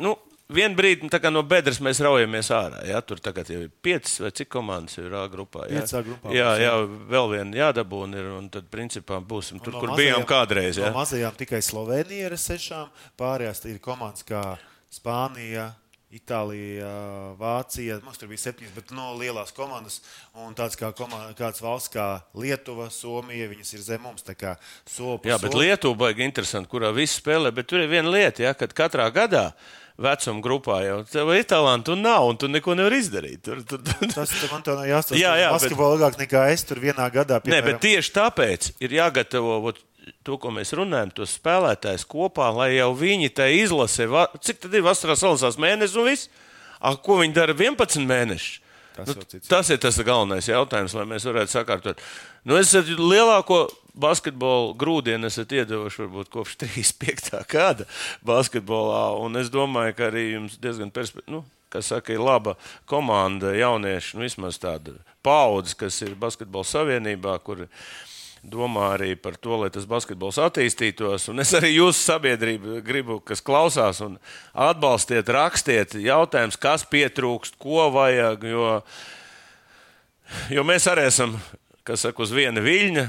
Speaker 2: Nu, Vienu brīdi nu, no bedres mēs raujamies ārā. Ja? Tur tagad jau ir piecas vai cik komandas ir A grupā. Ja?
Speaker 3: Piecā grupā
Speaker 2: Jā, jā,
Speaker 3: jā.
Speaker 2: vēl viena jādabūna ir. Un tad, principā, būsim tur,
Speaker 3: No
Speaker 2: kur
Speaker 3: mazajām-
Speaker 2: bijām kādreiz. Ja?
Speaker 3: No mazajām tikai Slovenija ir sešām, pārējās ir komandas kā Spānija. Itālija, Vācija, mums tur bija septiņas, bet no lielās komandas. Un tāds kā komanda, kāds valsts kā Lietuva, Somija, viņas ir zem mums. kā soli pa
Speaker 2: Jā, bet
Speaker 3: solim.
Speaker 2: Lietuva baigi interesanti, kurā viss spēlē. Bet tur ir viena lieta, ja, kad katrā gadā vecuma grupā jau tev ir talanti un nav, un tu neko nevari izdarīt. Tur, tur,
Speaker 3: Tas te man nav jāsaka.
Speaker 2: Jā, jā, bet-
Speaker 3: Basketbolā ilgāk nekā es tur vienā gadā.
Speaker 2: Nē, bet tieši tāpēc ir jāgatavo vot, to, ko mēs runājam, tos spēlētājus kopā, lai jau viņi tai izlase, va- cik tad ir vasarā salasās mēnesis un viss. A, ko viņi dara 11 mēnešus?
Speaker 3: Tas
Speaker 2: Nu, tas ir tas galvenais jautājums, lai mēs varētu sakārtot. Nu, es lielāko basketbolu grūdienu esat iedevuši varbūt kopš 35. gada basketbolā. Un es domāju, ka arī jums diezgan perspektīva. Nu, Kas saka, ir laba komanda, jaunieši, nu, vismaz tāda paudze, kas ir Basketbola savienībā, kur domā arī par to, lai tas basketbols attīstītos. Un es arī jūsu sabiedrību gribu, kas klausās un atbalstiet, rakstiet jautājumus, kas pietrūkst, ko vajag. Jo, jo mēs arī esam, kas saka, uz viena viļņa.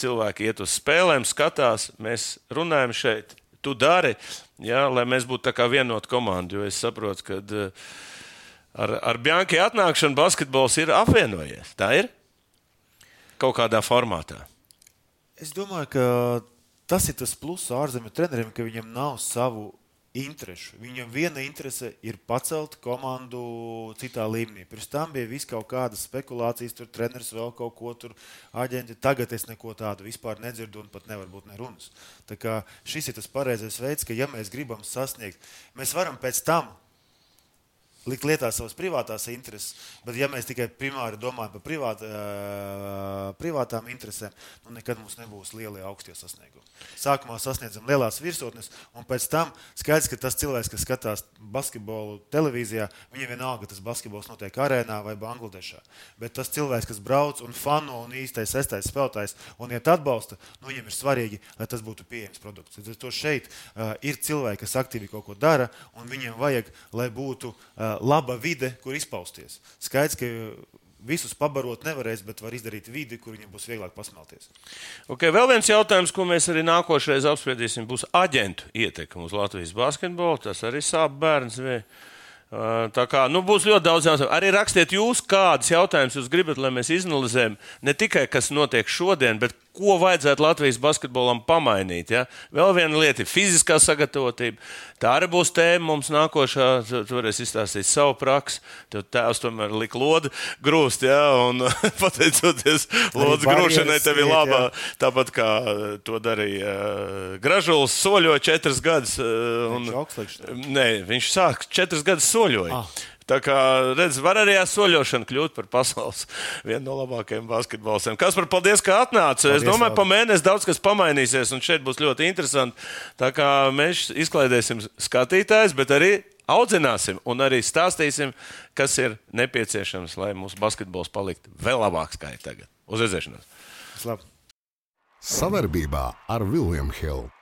Speaker 2: Cilvēki iet uz spēlēm, skatās, mēs runājam šeit. Tu dari, ja, lai mēs būtu tā kā vienota komanda. Jo es saprotu, ka eh, ar, ar Bjanki atnākšanu basketbols ir apvienojies. Tā ir kaut kādā formātā.
Speaker 3: Es domāju, ka tas ir tas pluss ārzemju treneriem, ka viņam nav savu interesu. Viņam viena interese ir pacelt komandu citā līmenī. Pirms tam bija vis kaut kādas spekulācijas, tur treneris vēl kaut ko tur aģenti. Tagad es neko tādu vispār nedzirdu un pat nevar būt nerunas. Tā kā šis ir tas pareizais veids, ka ja mēs gribam sasniegt, mēs varam pēc tam likt lietā savas privātās intereses, bet ja mēs tikai primāri domājam par privāt, uh, privātām interesēm, nu nekad mums nebūs lielie augstie sasniegumi. Sākumā sasniedzam lielās virsotnes, un pēc tam skaidrs, ka tas cilvēks, kas skatās basketbolu televīzijā, viņam vienalga, ka tas basketbols notiek arēnā vai Bangladešā. Bet tas cilvēks, kas brauc un fano un īstais sestais spēlētājs un iet atbalsta, nu, viņam ir svarīgi, lai tas būtu pieejams produkts. Ar to šeit uh, ir cilvēki, kas aktīvi kaut ko dara, un viņiem vajag, lai būtu uh, laba vide, kur izpausties. Skaidrs, ka visus pabarot nevarēs, bet var izdarīt vidi, kur viņiem būs vieglāk pasmelties.
Speaker 2: Okay, vēl viens jautājums, ko mēs arī nākošais apspriedīsim, būs aģentu ietekme uz Latvijas basketbolu. Tas arī sāp bērns. Tā kā nu, būs ļoti daudz jautājumu. Arī rakstiet jūs, kādus jautājumus jūs gribat, lai mēs izanalizējam ne tikai kas notiek šodien, bet ko vajadzētu Latvijas basketbolam pamainīt. Ja? Vēl viena lieta ir fiziskā sagatavotība. Tā arī būs tēma mums nākošā. Tu varēsi izstāstīt savu praksi. Tev tēvs tomēr lika lodu grūst, ja? un pateicoties lodas grūšanai, tev ir laba.
Speaker 3: jā.
Speaker 2: Tāpat kā to darīja uh, Gražulis, soļoja četras gadus. Uh,
Speaker 3: Viņš augstlīgs tev?
Speaker 2: Nē, viņš sāk četras gadus soļoja.
Speaker 3: Ah.
Speaker 2: Tā kā redz, var arī ar soļošanu kļūt par pasaules vienu no labākajiem basketbolistiem. Kas par paldies, ka atnāca? Es domāju, pa mēnesi daudz kas pamainīsies, un šeit būs ļoti interesanti. Tā kā mēs izklaidēsim skatītājus, bet arī audzināsim un arī stāstīsim, kas ir nepieciešams, lai mūsu basketbols paliktu vēl labāks kā ir tagad. Uz redzēšanos!
Speaker 1: Savarbībā ar Vilnius Hilu.